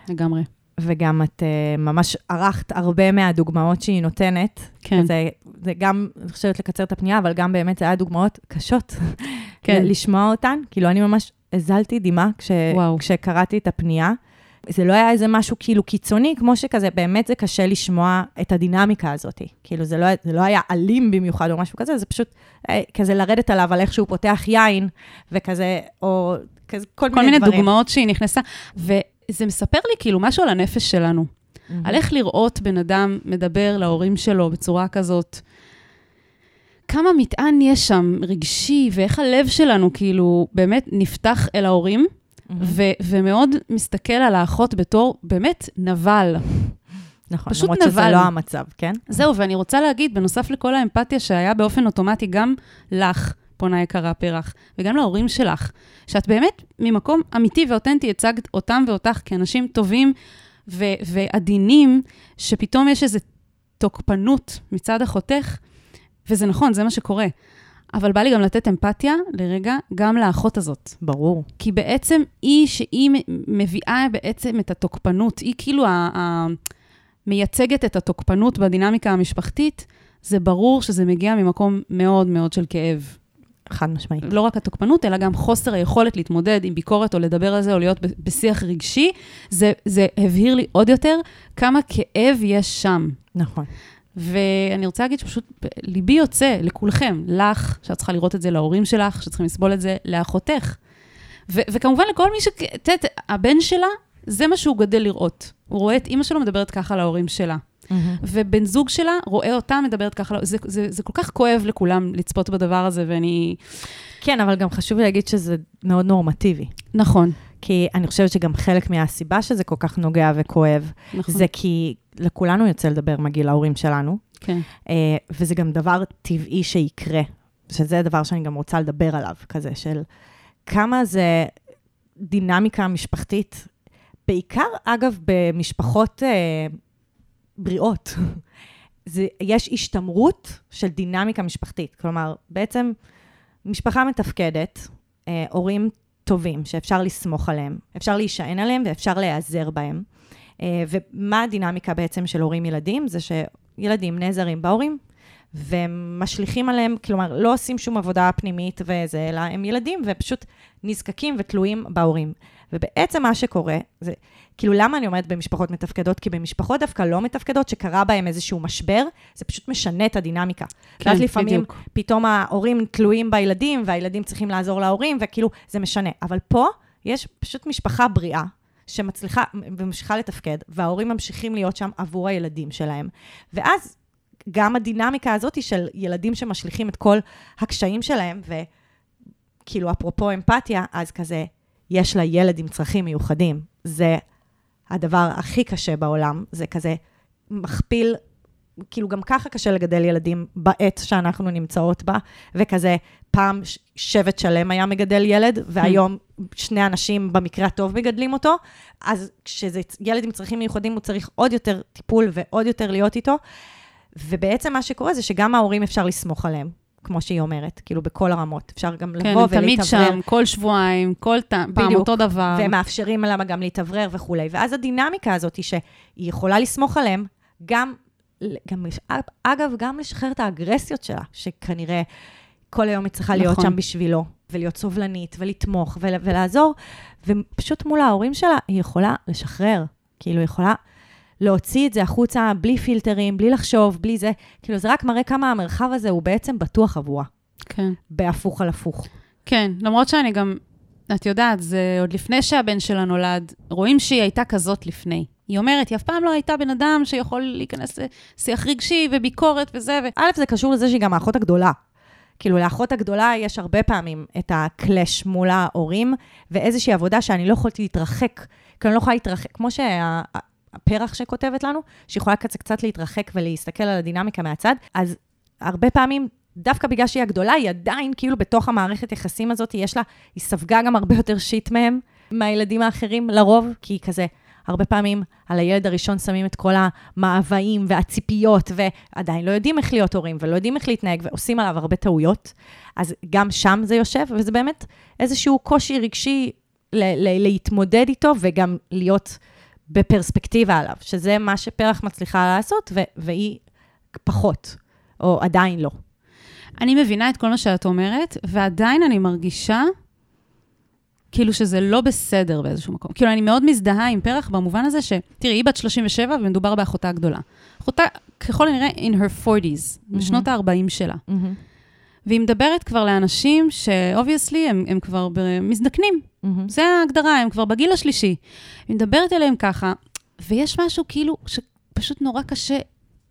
לגמרי. וגם את uh, ממש ערכת הרבה מהדוגמאות שהיא נותנת. כן. זה, זה גם, אני חושבת לקצר את הפנייה, אבל גם באמת זה היה דוגמאות קשות. כן. <laughs> לשמוע אותן. כאילו, אני ממש הזלתי דמעה כש, כשקראתי את הפנייה. זה לא היה איזה משהו כאילו קיצוני, כמו שכזה, באמת זה קשה לשמוע את הדינמיקה הזאת. כאילו, זה לא, זה לא היה אלים במיוחד או משהו כזה, זה פשוט אה, כזה לרדת עליו על איך שהוא פותח יין, וכזה, או כזה, כל, כל מיני, מיני דברים. כל מיני דוגמאות שהיא נכנסה, וזה מספר לי כאילו משהו על הנפש שלנו. Mm-hmm. על איך לראות בן אדם מדבר להורים שלו בצורה כזאת. כמה מטען יש שם, רגשי, ואיך הלב שלנו כאילו באמת נפתח אל ההורים. ו- ומאוד מסתכל על האחות בתור באמת נבל. נכון, פשוט למרות שזה נבל. לא המצב, כן? זהו, ואני רוצה להגיד, בנוסף לכל האמפתיה שהיה באופן אוטומטי גם לך, פונה יקרה פרח, וגם להורים שלך, שאת באמת ממקום אמיתי ואותנטי הצגת אותם ואותך כאנשים טובים ו- ועדינים, שפתאום יש איזו תוקפנות מצד אחותך, וזה נכון, זה מה שקורה. אבל בא לי גם לתת אמפתיה לרגע גם לאחות הזאת. ברור. כי בעצם היא, שהיא מביאה בעצם את התוקפנות, היא כאילו ה- ה- מייצגת את התוקפנות בדינמיקה המשפחתית, זה ברור שזה מגיע ממקום מאוד מאוד של כאב. חד משמעית. לא רק התוקפנות, אלא גם חוסר היכולת להתמודד עם ביקורת או לדבר על זה, או להיות בשיח רגשי. זה, זה הבהיר לי עוד יותר כמה כאב יש שם. נכון. ואני רוצה להגיד שפשוט ליבי יוצא לכולכם, לך, שאת צריכה לראות את זה, להורים שלך, שצריכים לסבול את זה, לאחותך. ו- וכמובן לכל מי ש... את יודעת, הבן שלה, זה מה שהוא גדל לראות. הוא רואה את אימא שלו מדברת ככה להורים שלה. ובן זוג שלה רואה אותה מדברת ככה, זה, זה, זה כל כך כואב לכולם לצפות בדבר הזה, ואני... כן, אבל גם חשוב להגיד שזה מאוד נורמטיבי. נכון, כי אני חושבת שגם חלק מהסיבה שזה כל כך נוגע וכואב, נכון. זה כי לכולנו יוצא לדבר מגיל ההורים שלנו, כן, אה, וזה גם דבר טבעי שיקרה, שזה הדבר שאני גם רוצה לדבר עליו, כזה של כמה זה דינמיקה משפחתית, בעיקר, אגב, במשפחות אה, בריאות. <laughs> זה, יש השתמרות של דינמיקה משפחתית. כלומר, בעצם משפחה מתפקדת, אה, הורים טובים שאפשר לסמוך עליהם, אפשר להישען עליהם ואפשר להיעזר בהם. אה, ומה הדינמיקה בעצם של הורים-ילדים? זה שילדים נעזרים בהורים, ומשליכים עליהם, כלומר, לא עושים שום עבודה פנימית וזה, אלא הם ילדים ופשוט נזקקים ותלויים בהורים. ובעצם מה שקורה, זה, כאילו, למה אני אומרת במשפחות מתפקדות? כי במשפחות דווקא לא מתפקדות, שקרה בהן איזשהו משבר, זה פשוט משנה את הדינמיקה. כן, ואז לפעמים בדיוק. פתאום ההורים תלויים בילדים, והילדים צריכים לעזור להורים, וכאילו, זה משנה. אבל פה יש פשוט משפחה בריאה, שמצליחה וממשיכה לתפקד, וההורים ממשיכים להיות שם עבור הילדים שלהם. ואז גם הדינמיקה הזאת של ילדים שמשליכים את כל הקשיים שלהם, וכאילו, אפרופו אמפתיה, אז כזה, יש לה ילד עם צרכים מיוחדים. זה הדבר הכי קשה בעולם, זה כזה מכפיל, כאילו גם ככה קשה לגדל ילדים בעת שאנחנו נמצאות בה, וכזה פעם שבט שלם היה מגדל ילד, והיום שני אנשים במקרה הטוב מגדלים אותו, אז כשזה ילד עם צרכים מיוחדים, הוא צריך עוד יותר טיפול ועוד יותר להיות איתו. ובעצם מה שקורה זה שגם ההורים אפשר לסמוך עליהם, כמו שהיא אומרת, כאילו בכל הרמות. אפשר גם כן, לבוא הם תמיד ולהתאוורר. שם, כל שבועיים, כל ת- פעם בדיוק. אותו דבר. ומאפשרים להם גם להתאוורר וכולי. ואז הדינמיקה הזאת היא שהיא יכולה לסמוך עליהם, גם, גם, אגב, גם לשחרר את האגרסיות שלה, שכנראה כל היום היא צריכה להיות נכון. שם בשבילו, ולהיות סובלנית, ולתמוך, ול, ולעזור, ופשוט מול ההורים שלה היא יכולה לשחרר. כאילו, היא יכולה להוציא את זה החוצה בלי פילטרים, בלי לחשוב, בלי זה. כאילו, זה רק מראה כמה המרחב הזה הוא בעצם בטוח עבורה, כן. בהפוך על הפוך. כן, למרות שאני גם, את יודעת, זה עוד לפני שהבן שלה נולד, רואים שהיא הייתה כזאת לפני. היא אומרת, היא אף פעם לא הייתה בן אדם שיכול להיכנס לשיח רגשי וביקורת וזה, ו... א', זה קשור לזה שהיא גם האחות הגדולה. כאילו, לאחות הגדולה יש הרבה פעמים את הקלאש מול ההורים, ואיזושהי עבודה שאני לא יכולתי להתרחק, כי אני לא יכולה להתרחק, כמו שהפרח שכותבת לנו, שיכולה קצת להתרחק ולהסתכל על הדינמיקה מהצד, אז הרבה פעמים, דווקא בגלל שהיא הגדולה, היא עדיין כאילו בתוך המערכת יחסים הזאת, יש לה, היא ספגה גם הרבה יותר שיט מהם, מהילדים האחרים לרוב, כי היא כזה, הרבה פעמים על הילד הראשון שמים את כל המאוויים והציפיות, ועדיין לא יודעים איך להיות הורים, ולא יודעים איך להתנהג, ועושים עליו הרבה טעויות. אז גם שם זה יושב, וזה באמת איזשהו קושי רגשי ל- ל- להתמודד איתו, וגם להיות בפרספקטיבה עליו, שזה מה שפרח מצליחה לעשות, ו- והיא פחות, או עדיין לא. אני מבינה את כל מה שאת אומרת, ועדיין אני מרגישה כאילו שזה לא בסדר באיזשהו מקום. כאילו, אני מאוד מזדהה עם פרח במובן הזה ש... תראי, היא בת 37 ומדובר באחותה הגדולה. אחותה, ככל הנראה, in her 40's, בשנות ה-40 שלה. והיא מדברת כבר לאנשים ש-obviously הם, הם כבר מזדקנים. זה ההגדרה, הם כבר בגיל השלישי. היא מדברת אליהם ככה, ויש משהו כאילו שפשוט נורא קשה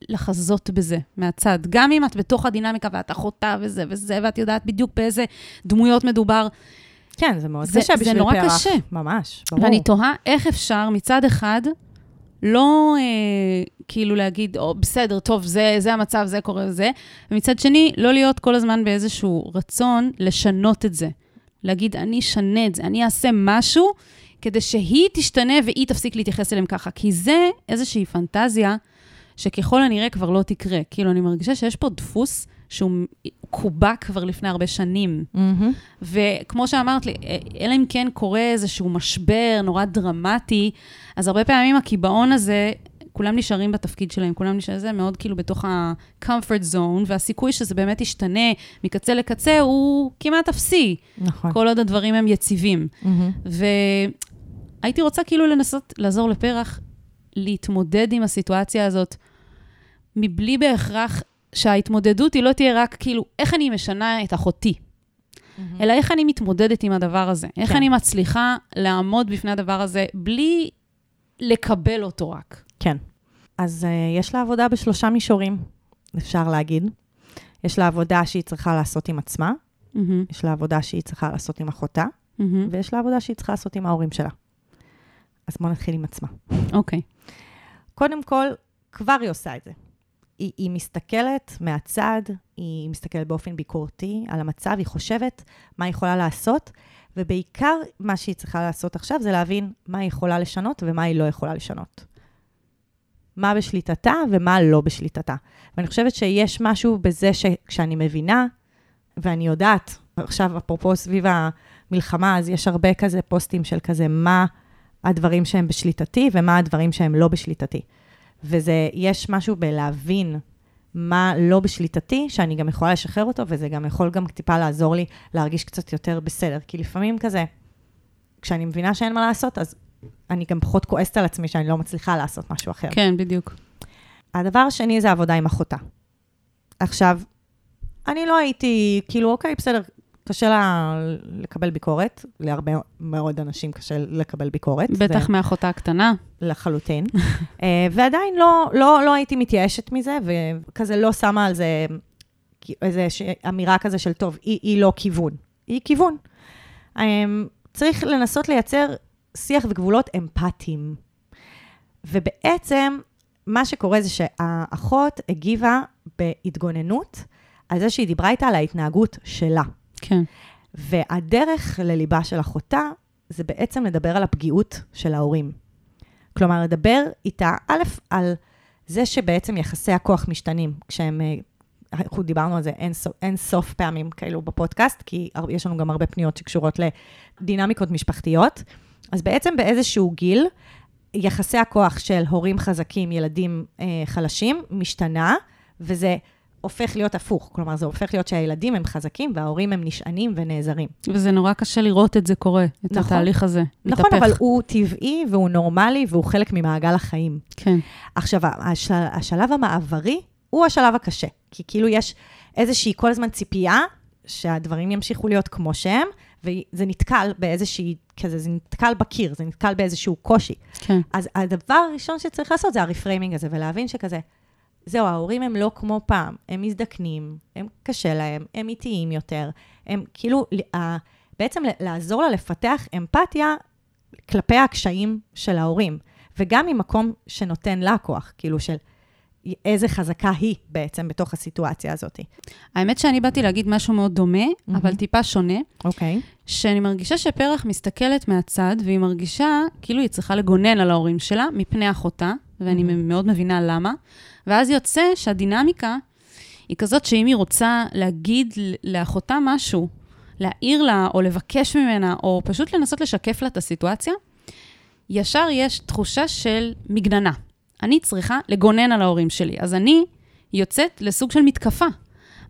לחזות בזה מהצד. גם אם את בתוך הדינמיקה ואת אחותה וזה וזה, ואת יודעת בדיוק באיזה דמויות מדובר. כן, זה מאוד זה- קשה זה בשביל נורא פרח. קשה. ממש, ברור. ואני תוהה איך אפשר מצד אחד לא אה, כאילו להגיד, או, בסדר, טוב, זה, זה המצב, זה קורה, זה, ומצד שני, לא להיות כל הזמן באיזשהו רצון לשנות את זה. להגיד, אני אשנה את זה, אני אעשה משהו כדי שהיא תשתנה והיא תפסיק להתייחס אליהם ככה. כי זה איזושהי פנטזיה שככל הנראה כבר לא תקרה. כאילו, אני מרגישה שיש פה דפוס שהוא קובע כבר לפני הרבה שנים. מהמם. וכמו שאמרת לי, אלא אם כן קורה איזשהו משבר נורא דרמטי, אז הרבה פעמים הקיבעון הזה, כולם נשארים בתפקיד שלהם, כולם נשארים, זה מאוד כאילו בתוך ה-comfort zone, והסיכוי שזה באמת ישתנה מקצה לקצה הוא כמעט אפסי, נכון. כל עוד הדברים הם יציבים. מהמם. והייתי רוצה כאילו לנסות לעזור לפרח להתמודד עם הסיטואציה הזאת, מבלי בהכרח שההתמודדות היא לא תהיה רק כאילו, איך אני משנה את אחותי, אלא איך אני מתמודדת עם הדבר הזה. איך כן. אני מצליחה לעמוד בפני הדבר הזה בלי לקבל אותו רק. כן. אז uh, יש לה עבודה בשלושה מישורים, אפשר להגיד. יש לה עבודה שהיא צריכה לעשות עם עצמה, מהמם, יש לה עבודה שהיא צריכה לעשות עם אחותה, מהמם. ויש לה עבודה שהיא צריכה לעשות עם ההורים שלה. אז בואו נתחיל עם עצמה. אוקיי. קודם כל, כבר היא עושה את זה. היא, היא מסתכלת מהצד, היא מסתכלת באופן ביקורתי על המצב, היא חושבת מה היא יכולה לעשות, ובעיקר מה שהיא צריכה לעשות עכשיו זה להבין מה היא יכולה לשנות ומה היא לא יכולה לשנות. מה בשליטתה ומה לא בשליטתה. ואני חושבת שיש משהו בזה שכשאני מבינה, ואני יודעת, עכשיו אפרופו סביב המלחמה, אז יש הרבה כזה פוסטים של כזה, מה הדברים שהם בשליטתי ומה הדברים שהם לא בשליטתי. וזה, יש משהו בלהבין מה לא בשליטתי, שאני גם יכולה לשחרר אותו, וזה גם יכול גם טיפה לעזור לי להרגיש קצת יותר בסדר. כי לפעמים כזה, כשאני מבינה שאין מה לעשות, אז אני גם פחות כועסת על עצמי שאני לא מצליחה לעשות משהו אחר. כן, בדיוק. הדבר השני זה עבודה עם אחותה. עכשיו, אני לא הייתי, כאילו, אוקיי, בסדר, קשה לה לקבל ביקורת, להרבה מאוד אנשים קשה לקבל ביקורת. בטח זה מאחותה הקטנה. לחלוטין. <laughs> אה, ועדיין לא, לא, לא הייתי מתייאשת מזה, וכזה לא שמה על זה איזו אמירה כזה של, טוב, היא, היא לא כיוון. היא כיוון. אה, צריך לנסות לייצר שיח וגבולות אמפתיים. ובעצם, מה שקורה זה שהאחות הגיבה בהתגוננות על זה שהיא דיברה איתה על ההתנהגות שלה. כן. והדרך לליבה של אחותה זה בעצם לדבר על הפגיעות של ההורים. כלומר, לדבר איתה, א', על זה שבעצם יחסי הכוח משתנים, כשהם, אה, אנחנו דיברנו על זה אין, סוף, אין סוף פעמים כאלו בפודקאסט, כי יש לנו גם הרבה פניות שקשורות לדינמיקות משפחתיות. אז בעצם באיזשהו גיל, יחסי הכוח של הורים חזקים, ילדים אה, חלשים, משתנה, וזה הופך להיות הפוך. כלומר, זה הופך להיות שהילדים הם חזקים וההורים הם נשענים ונעזרים. וזה נורא קשה לראות את זה קורה, את נכון. התהליך הזה. נכון, מתהפך. אבל הוא טבעי והוא נורמלי והוא חלק ממעגל החיים. כן. עכשיו, השל, השלב המעברי הוא השלב הקשה, כי כאילו יש איזושהי כל הזמן ציפייה שהדברים ימשיכו להיות כמו שהם, וזה נתקל באיזושהי, כזה, זה נתקל בקיר, זה נתקל באיזשהו קושי. כן. אז הדבר הראשון שצריך לעשות זה הרפריימינג הזה, ולהבין שכזה, זהו, ההורים הם לא כמו פעם, הם מזדקנים, הם קשה להם, הם איטיים יותר, הם כאילו, ה- בעצם לעזור לה לפתח אמפתיה כלפי הקשיים של ההורים, וגם ממקום שנותן לה כוח, כאילו של איזה חזקה היא בעצם בתוך הסיטואציה הזאת. האמת שאני באתי להגיד משהו מאוד דומה, מהמם. אבל טיפה שונה, אוקיי. שאני מרגישה שפרח מסתכלת מהצד, והיא מרגישה כאילו היא צריכה לגונן על ההורים שלה מפני אחותה, ואני מהמם. מאוד מבינה למה. ואז יוצא שהדינמיקה היא כזאת שאם היא רוצה להגיד לאחותה משהו, להעיר לה או לבקש ממנה, או פשוט לנסות לשקף לה את הסיטואציה, ישר יש תחושה של מגננה. אני צריכה לגונן על ההורים שלי. אז אני יוצאת לסוג של מתקפה.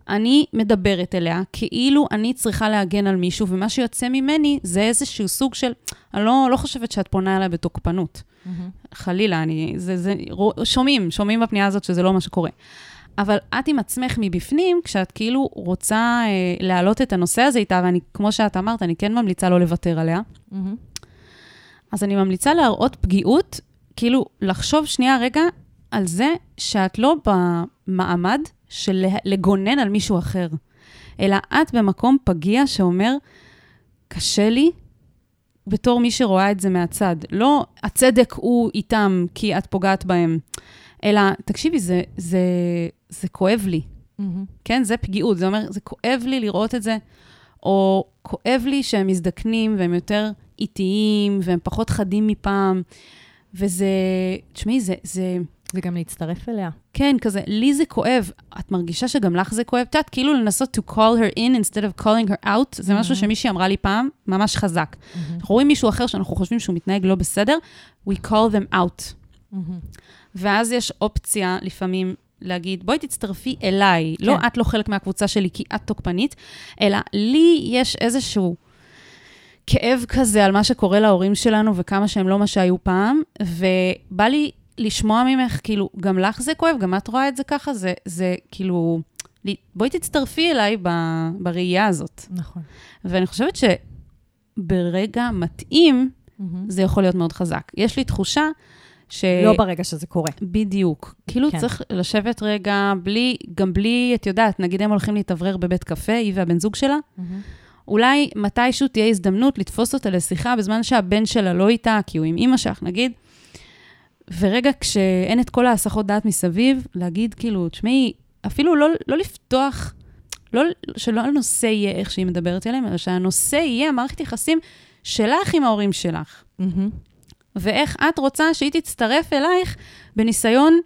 אני מדברת אליה כאילו אני צריכה להגן על מישהו, ומה שיוצא ממני זה איזשהו סוג של, אני לא, לא חושבת שאת פונה אליי בתוקפנות. חלילה, אני, זה, זה, שומעים, שומעים בפנייה הזאת שזה לא מה שקורה. אבל את עם עצמך מבפנים, כשאת כאילו רוצה אה, להעלות את הנושא הזה איתה, ואני, כמו שאת אמרת, אני כן ממליצה לא לוותר עליה, מהמם. אז אני ממליצה להראות פגיעות, כאילו לחשוב שנייה רגע על זה שאת לא במעמד של לגונן על מישהו אחר, אלא את במקום פגיע שאומר, קשה לי, בתור מי שרואה את זה מהצד. לא הצדק הוא איתם כי את פוגעת בהם, אלא, תקשיבי, זה, זה, זה כואב לי. Mm-hmm. כן, זה פגיעות. זה אומר, זה כואב לי לראות את זה, או כואב לי שהם מזדקנים והם יותר איטיים והם פחות חדים מפעם. וזה, תשמעי, זה, זה... וגם להצטרף אליה. כן, כזה, לי זה כואב. את מרגישה שגם לך זה כואב? את יודעת, כאילו לנסות to call her in instead of calling her out, זה mm-hmm. משהו שמישהי אמרה לי פעם, ממש חזק. Mm-hmm. אנחנו רואים מישהו אחר שאנחנו חושבים שהוא מתנהג לא בסדר, we call them out. Mm-hmm. ואז יש אופציה לפעמים להגיד, בואי תצטרפי אליי, לא כן. לא את לא חלק מהקבוצה שלי כי את תוקפנית, אלא לי יש איזשהו כאב כזה על מה שקורה להורים שלנו וכמה שהם לא מה שהיו פעם, ובא לי לשמוע ממך, כאילו, גם לך זה כואב, גם את רואה את זה ככה, זה, זה כאילו, בואי תצטרפי אליי ב, בראייה הזאת. נכון. ואני חושבת שברגע מתאים, mm-hmm. זה יכול להיות מאוד חזק. יש לי תחושה ש... לא ברגע שזה קורה. בדיוק. כאילו כן. צריך לשבת רגע, בלי, גם בלי, את יודעת, נגיד הם הולכים להתאוורר בבית קפה, היא והבן זוג שלה, mm-hmm. אולי מתישהו תהיה הזדמנות לתפוס אותה לשיחה בזמן שהבן שלה לא איתה, כי הוא עם אימא שלך, נגיד. ורגע, כשאין את כל ההסחות דעת מסביב, להגיד כאילו, תשמעי, אפילו לא, לא לפתוח, לא, שלא הנושא יהיה איך שהיא מדברת אליהם, אלא שהנושא יהיה מערכת יחסים שלך עם ההורים שלך. Mm-hmm. ואיך את רוצה שהיא תצטרף אלייך בניסיון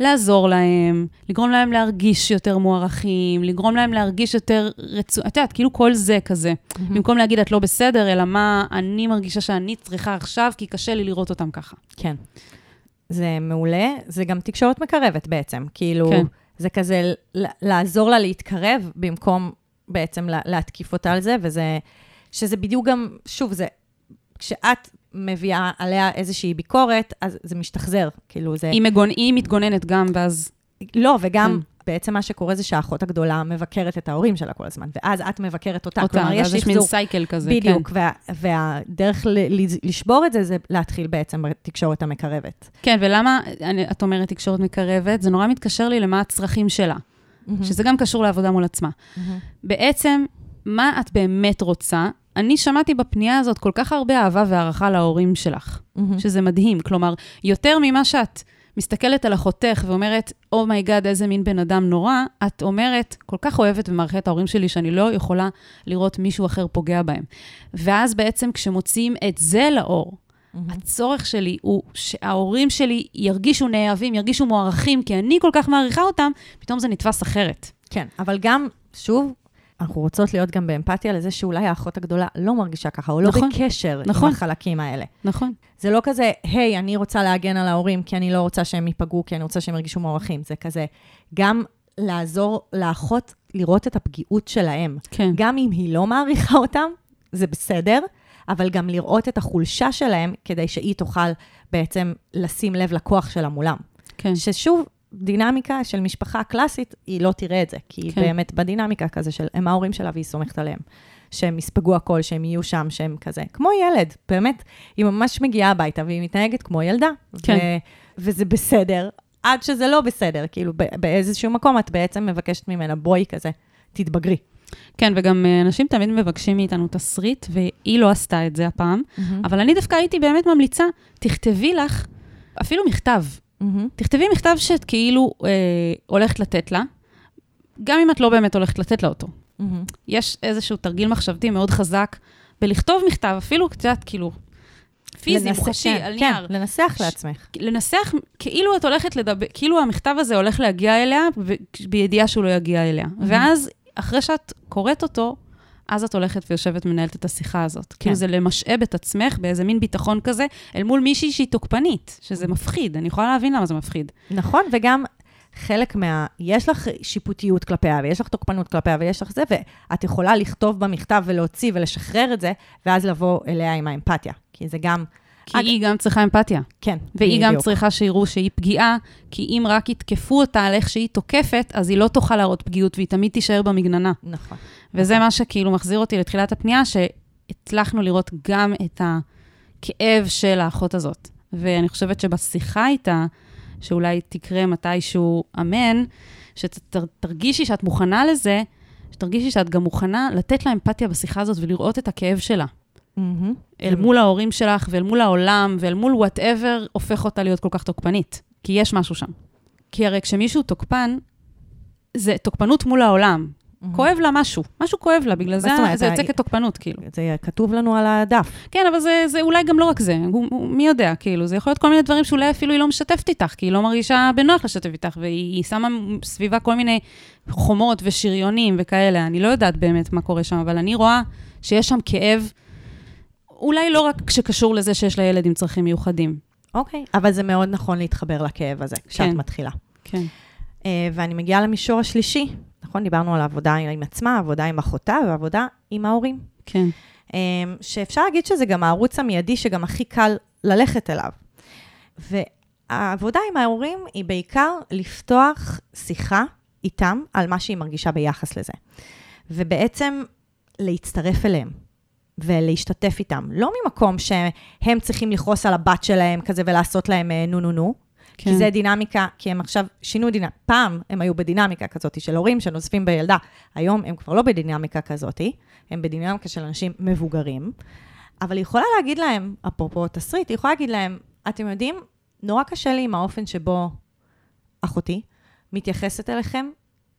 לעזור להם, לגרום להם להרגיש יותר מוערכים, לגרום להם להרגיש יותר רצו... את יודעת, כאילו כל זה כזה. Mm-hmm. במקום להגיד, את לא בסדר, אלא מה אני מרגישה שאני צריכה עכשיו, כי קשה לי לראות אותם ככה. כן. זה מעולה, זה גם תקשורת מקרבת בעצם. כאילו, כן. זה כזה לעזור לה להתקרב, במקום בעצם להתקיף אותה על זה, וזה... שזה בדיוק גם, שוב, זה... כשאת מביאה עליה איזושהי ביקורת, אז זה משתחזר, כאילו זה... היא, מגונ... היא מתגוננת גם, ואז... לא, וגם... כן. בעצם מה שקורה זה שהאחות הגדולה מבקרת את ההורים שלה כל הזמן, ואז את מבקרת אותה. אותה, כלומר, יש מין סייקל כזה, בדיוק, כן. וה, והדרך ל, לשבור את זה, זה להתחיל בעצם בתקשורת המקרבת. כן, ולמה אני, את אומרת תקשורת מקרבת? זה נורא מתקשר לי למה הצרכים שלה, mm-hmm. שזה גם קשור לעבודה מול עצמה. Mm-hmm. בעצם, מה את באמת רוצה? אני שמעתי בפנייה הזאת כל כך הרבה אהבה והערכה להורים שלך, mm-hmm. שזה מדהים. כלומר, יותר ממה שאת מסתכלת על אחותך ואומרת, oh my god, oh איזה מין בן אדם נורא, את אומרת, כל כך אוהבת ומעריכה את ההורים שלי, שאני לא יכולה לראות מישהו אחר פוגע בהם. ואז בעצם כשמוציאים את זה לאור, Mm-hmm. הצורך שלי הוא שההורים שלי ירגישו נאהבים, ירגישו מוערכים, כי אני כל כך מעריכה אותם, פתאום זה נתפס אחרת. כן, אבל גם, שוב, אנחנו רוצות להיות גם באמפתיה לזה שאולי האחות הגדולה לא מרגישה ככה, או לא נכון, בקשר נכון, עם החלקים האלה. נכון. זה לא כזה, היי, אני רוצה להגן על ההורים כי אני לא רוצה שהם ייפגעו, כי אני רוצה שהם ירגישו מוערכים. זה כזה, גם לעזור לאחות לראות את הפגיעות שלהם. כן. גם אם היא לא מעריכה אותם, זה בסדר, אבל גם לראות את החולשה שלהם, כדי שהיא תוכל בעצם לשים לב לכוח שלה מולם. כן. ששוב, דינמיקה של משפחה קלאסית, היא לא תראה את זה, כי היא כן. באמת בדינמיקה כזה של הם ההורים שלה והיא סומכת עליהם. שהם יספגו הכל, שהם יהיו שם, שהם כזה, כמו ילד, באמת, היא ממש מגיעה הביתה והיא מתנהגת כמו ילדה. כן. ו- וזה בסדר, עד שזה לא בסדר, כאילו באיזשהו מקום את בעצם מבקשת ממנה, בואי כזה, תתבגרי. כן, וגם אה, אנשים תמיד מבקשים מאיתנו תסריט, והיא לא עשתה את זה הפעם, mm-hmm. אבל אני דווקא הייתי באמת ממליצה, תכתבי לך אפילו מכתב. Mm-hmm. תכתבי מכתב שאת כאילו אה, הולכת לתת לה, גם אם את לא באמת הולכת לתת לה אותו. Mm-hmm. יש איזשהו תרגיל מחשבתי מאוד חזק בלכתוב מכתב, אפילו קצת כאילו פיזי, מוחשי, כן, על כן, נייר. כן, לנסח ש... לעצמך. לנסח כאילו את הולכת לדבר, כאילו המכתב הזה הולך להגיע אליה, בידיעה שהוא לא יגיע אליה. Mm-hmm. ואז, אחרי שאת קוראת אותו, אז את הולכת ויושבת ומנהלת את השיחה הזאת. כן. כאילו זה למשאב את עצמך באיזה מין ביטחון כזה, אל מול מישהי שהיא תוקפנית, שזה מפחיד. אני יכולה להבין למה זה מפחיד. נכון, וגם חלק מה... יש לך שיפוטיות כלפיה, ויש לך תוקפנות כלפיה, ויש לך זה, ואת יכולה לכתוב במכתב ולהוציא ולשחרר את זה, ואז לבוא אליה עם האמפתיה. כי זה גם... כי אג... היא גם צריכה אמפתיה. כן, והיא בדיוק. גם צריכה שיראו שהיא פגיעה, כי אם רק יתקפו אותה על איך שהיא תוקפת, אז היא לא תוכל להראות פגיעות, והיא תמיד תישאר במגננה. נכון. וזה. מה שכאילו מחזיר אותי לתחילת הפנייה, שהצלחנו לראות גם את הכאב של האחות הזאת. ואני חושבת שבשיחה איתה, שאולי תקרה מתישהו אמן, שתרגישי שאת מוכנה לזה, שתרגישי שאת גם מוכנה לתת לה אמפתיה בשיחה הזאת ולראות את הכאב שלה. אל מול ההורים שלך ואל מול העולם ואל מול whatever, הופך אותה להיות כל כך תוקפנית. כי יש משהו שם. כי הרי כשמישהו תוקפן, זה תוקפנות מול העולם. כואב לה משהו, משהו כואב לה, בגלל זה זה יוצא כתוקפנות, כאילו. זה כתוב לנו על הדף. כן, אבל זה, זה אולי גם לא רק זה, הוא, הוא, מי יודע, כאילו, זה יכול להיות כל מיני דברים שאולי אפילו היא לא משתפת איתך, כי היא לא מרגישה בנוח לשתף איתך, והיא שמה סביבה כל מיני חומות ושריונים וכאלה, אני לא יודעת באמת מה קורה שם, אבל אני רואה שיש שם כאב, אולי לא רק שקשור לזה שיש לה ילד עם צרכים מיוחדים. אוקיי, אבל זה מאוד נכון להתחבר לכאב הזה, כשאת כן, מתחילה. כן. Uh, ואני מגיעה למישור השלישי, נכון? דיברנו על עבודה עם עצמה, עבודה עם אחותה ועבודה עם ההורים. כן. Um, שאפשר להגיד שזה גם הערוץ המיידי שגם הכי קל ללכת אליו. והעבודה עם ההורים היא בעיקר לפתוח שיחה איתם על מה שהיא מרגישה ביחס לזה. ובעצם להצטרף אליהם. ולהשתתף איתם. לא ממקום שהם צריכים לכעוס על הבת שלהם כזה ולעשות להם אה, נו נו נו, כן. כי זה דינמיקה, כי הם עכשיו שינו דינמיקה. פעם הם היו בדינמיקה כזאת של הורים שנוזפים בילדה, היום הם כבר לא בדינמיקה כזאת, הם בדינמיקה של אנשים מבוגרים. אבל היא יכולה להגיד להם, אפרופו תסריט, היא יכולה להגיד להם, אתם יודעים, נורא קשה לי עם האופן שבו אחותי מתייחסת אליכם,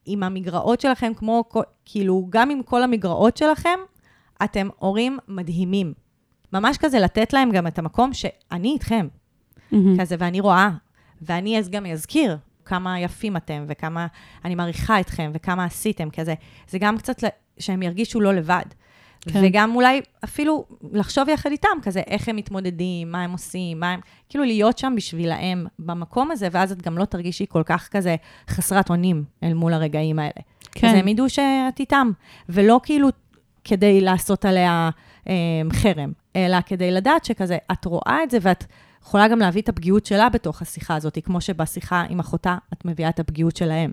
עם המגרעות שלכם, כמו, כאילו, גם עם כל המגרעות שלכם, אתם הורים מדהימים. ממש כזה לתת להם גם את המקום שאני איתכם. Mm-hmm. כזה, ואני רואה, ואני אז גם אזכיר כמה יפים אתם, וכמה אני מעריכה אתכם, וכמה עשיתם, כזה. זה גם קצת שהם ירגישו לא לבד. כן. וגם אולי אפילו לחשוב יחד איתם, כזה, איך הם מתמודדים, מה הם עושים, מה הם... כאילו להיות שם בשבילהם במקום הזה, ואז את גם לא תרגישי כל כך כזה חסרת אונים אל מול הרגעים האלה. כן. אז הם ידעו שאת איתם, ולא כאילו כדי לעשות עליה אה, חרם, אלא כדי לדעת שכזה, את רואה את זה ואת יכולה גם להביא את הפגיעות שלה בתוך השיחה הזאת, כמו שבשיחה עם אחותה את מביאה את הפגיעות שלהם.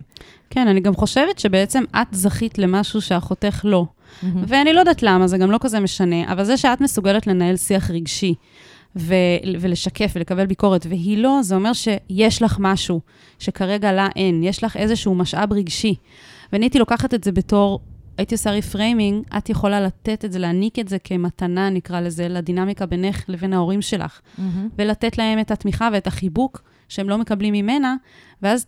כן, אני גם חושבת שבעצם את זכית למשהו שאחותך לא. Mm-hmm. ואני לא יודעת למה, זה גם לא כזה משנה, אבל זה שאת מסוגלת לנהל שיח רגשי. ו- ולשקף ולקבל ביקורת, והיא לא, זה אומר שיש לך משהו שכרגע לה אין, יש לך איזשהו משאב רגשי. ואני הייתי לוקחת את זה בתור הייתי עושה reframing, את יכולה לתת את זה, להעניק את זה כמתנה, נקרא לזה, לדינמיקה בינך לבין ההורים שלך, mm-hmm. ולתת להם את התמיכה ואת החיבוק שהם לא מקבלים ממנה, ואז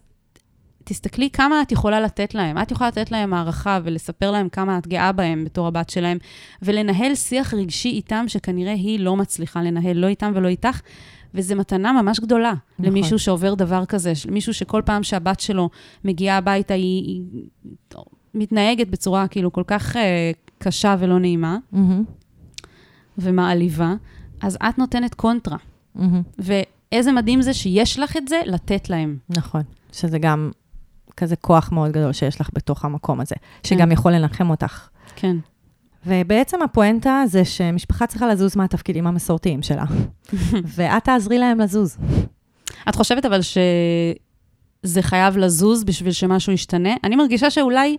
תסתכלי כמה את יכולה לתת להם. את יכולה לתת להם הערכה ולספר להם כמה את גאה בהם בתור הבת שלהם, ולנהל שיח רגשי איתם, שכנראה היא לא מצליחה לנהל, לא איתם ולא איתך. וזו מתנה ממש גדולה נכון. למישהו שעובר דבר כזה, מישהו שכל פעם שהבת שלו מגיעה הביתה, היא, היא מתנהגת בצורה כאילו כל כך uh, קשה ולא נעימה, mm-hmm. ומעליבה, אז את נותנת קונטרה. Mm-hmm. ואיזה מדהים זה שיש לך את זה לתת להם. נכון, שזה גם כזה כוח מאוד גדול שיש לך בתוך המקום הזה, כן. שגם יכול לנחם אותך. כן. ובעצם הפואנטה זה שמשפחה צריכה לזוז מהתפקידים המסורתיים שלה, <laughs> ואת תעזרי להם לזוז. את חושבת אבל שזה חייב לזוז בשביל שמשהו ישתנה? אני מרגישה שאולי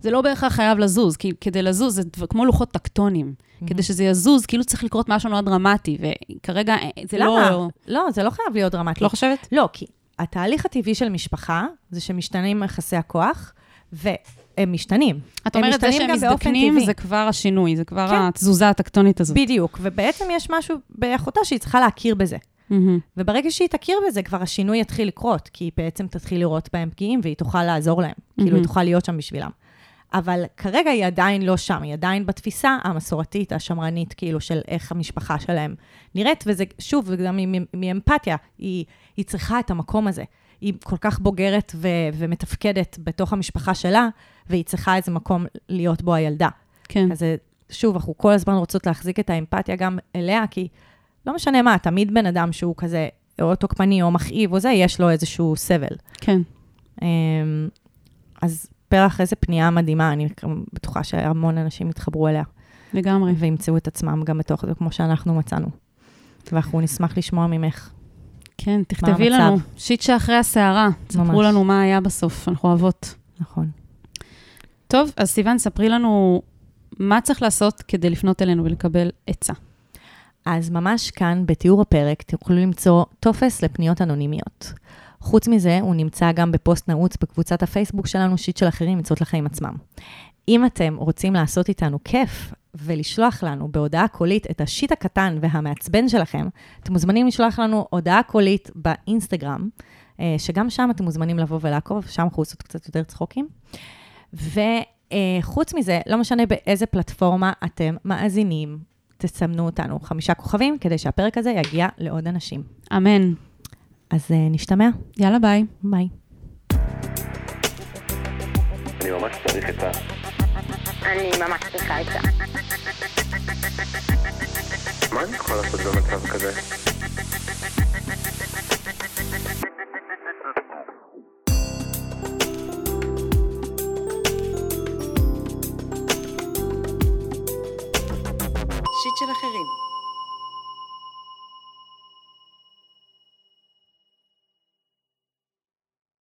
זה לא בהכרח חייב לזוז, כי כדי לזוז זה כמו לוחות טקטונים. Mm-hmm. כדי שזה יזוז, כאילו צריך לקרות משהו מאוד דרמטי, וכרגע אה, זה? לא... למה? לא, זה לא חייב להיות דרמטי. לא חושבת? לא, כי התהליך הטבעי של משפחה זה שמשתנים יחסי הכוח, והם משתנים. את אומרת, זה שהם מזדקנים זה כבר השינוי, זה כבר כן. התזוזה הטקטונית הזאת. בדיוק, ובעצם יש משהו באחותה שהיא צריכה להכיר בזה. Mm-hmm. וברגע שהיא תכיר בזה, כבר השינוי יתחיל לקרות, כי היא בעצם תתחיל לראות בהם פגיעים, והיא תוכל לעזור להם. Mm-hmm. כאילו, היא תוכל להיות שם בשבילם. אבל כרגע היא עדיין לא שם, היא עדיין בתפיסה המסורתית, השמרנית, כאילו, של איך המשפחה שלהם נראית, וזה, שוב, וגם מאמפתיה, היא, היא צריכה את המקום הזה. היא כל כך בוגרת ו- ומתפקדת בתוך המשפחה שלה, והיא צריכה איזה מקום להיות בו הילדה. כן. אז שוב, אנחנו כל הזמן רוצות להחזיק את האמפתיה גם אליה, כי לא משנה מה, תמיד בן אדם שהוא כזה או תוקפני או מכאיב או זה, יש לו איזשהו סבל. כן. אמ, אז פרח, איזה פנייה מדהימה, אני בטוחה שהמון אנשים יתחברו אליה. לגמרי. וימצאו את עצמם גם בתוך זה, כמו שאנחנו מצאנו. ואנחנו נשמח לשמוע ממך. כן, תכתבי לנו, שיט שאחרי הסערה. תספרו לנו מה היה בסוף, אנחנו אוהבות. נכון. טוב, אז סיוון, ספרי לנו מה צריך לעשות כדי לפנות אלינו ולקבל עצה. אז ממש כאן, בתיאור הפרק, תוכלו למצוא טופס לפניות אנונימיות. חוץ מזה, הוא נמצא גם בפוסט נעוץ בקבוצת הפייסבוק שלנו, שיט של אחרים, עצות לחיים עצמם. אם אתם רוצים לעשות איתנו כיף ולשלוח לנו בהודעה קולית את השיט הקטן והמעצבן שלכם, אתם מוזמנים לשלוח לנו הודעה קולית באינסטגרם, אה, שגם שם אתם מוזמנים לבוא ולעקוב, שם אנחנו עושות קצת יותר צחוקים. וחוץ מזה, לא משנה באיזה פלטפורמה אתם מאזינים, תסמנו אותנו חמישה כוכבים, כדי שהפרק הזה יגיע לעוד אנשים. אמן. אז אה, נשתמע. יאללה, ביי. ביי. אני ממש צריך עצה. אני ממש צריכה עצה. מה אני יכול לעשות במצב כזה? שיט של אחרים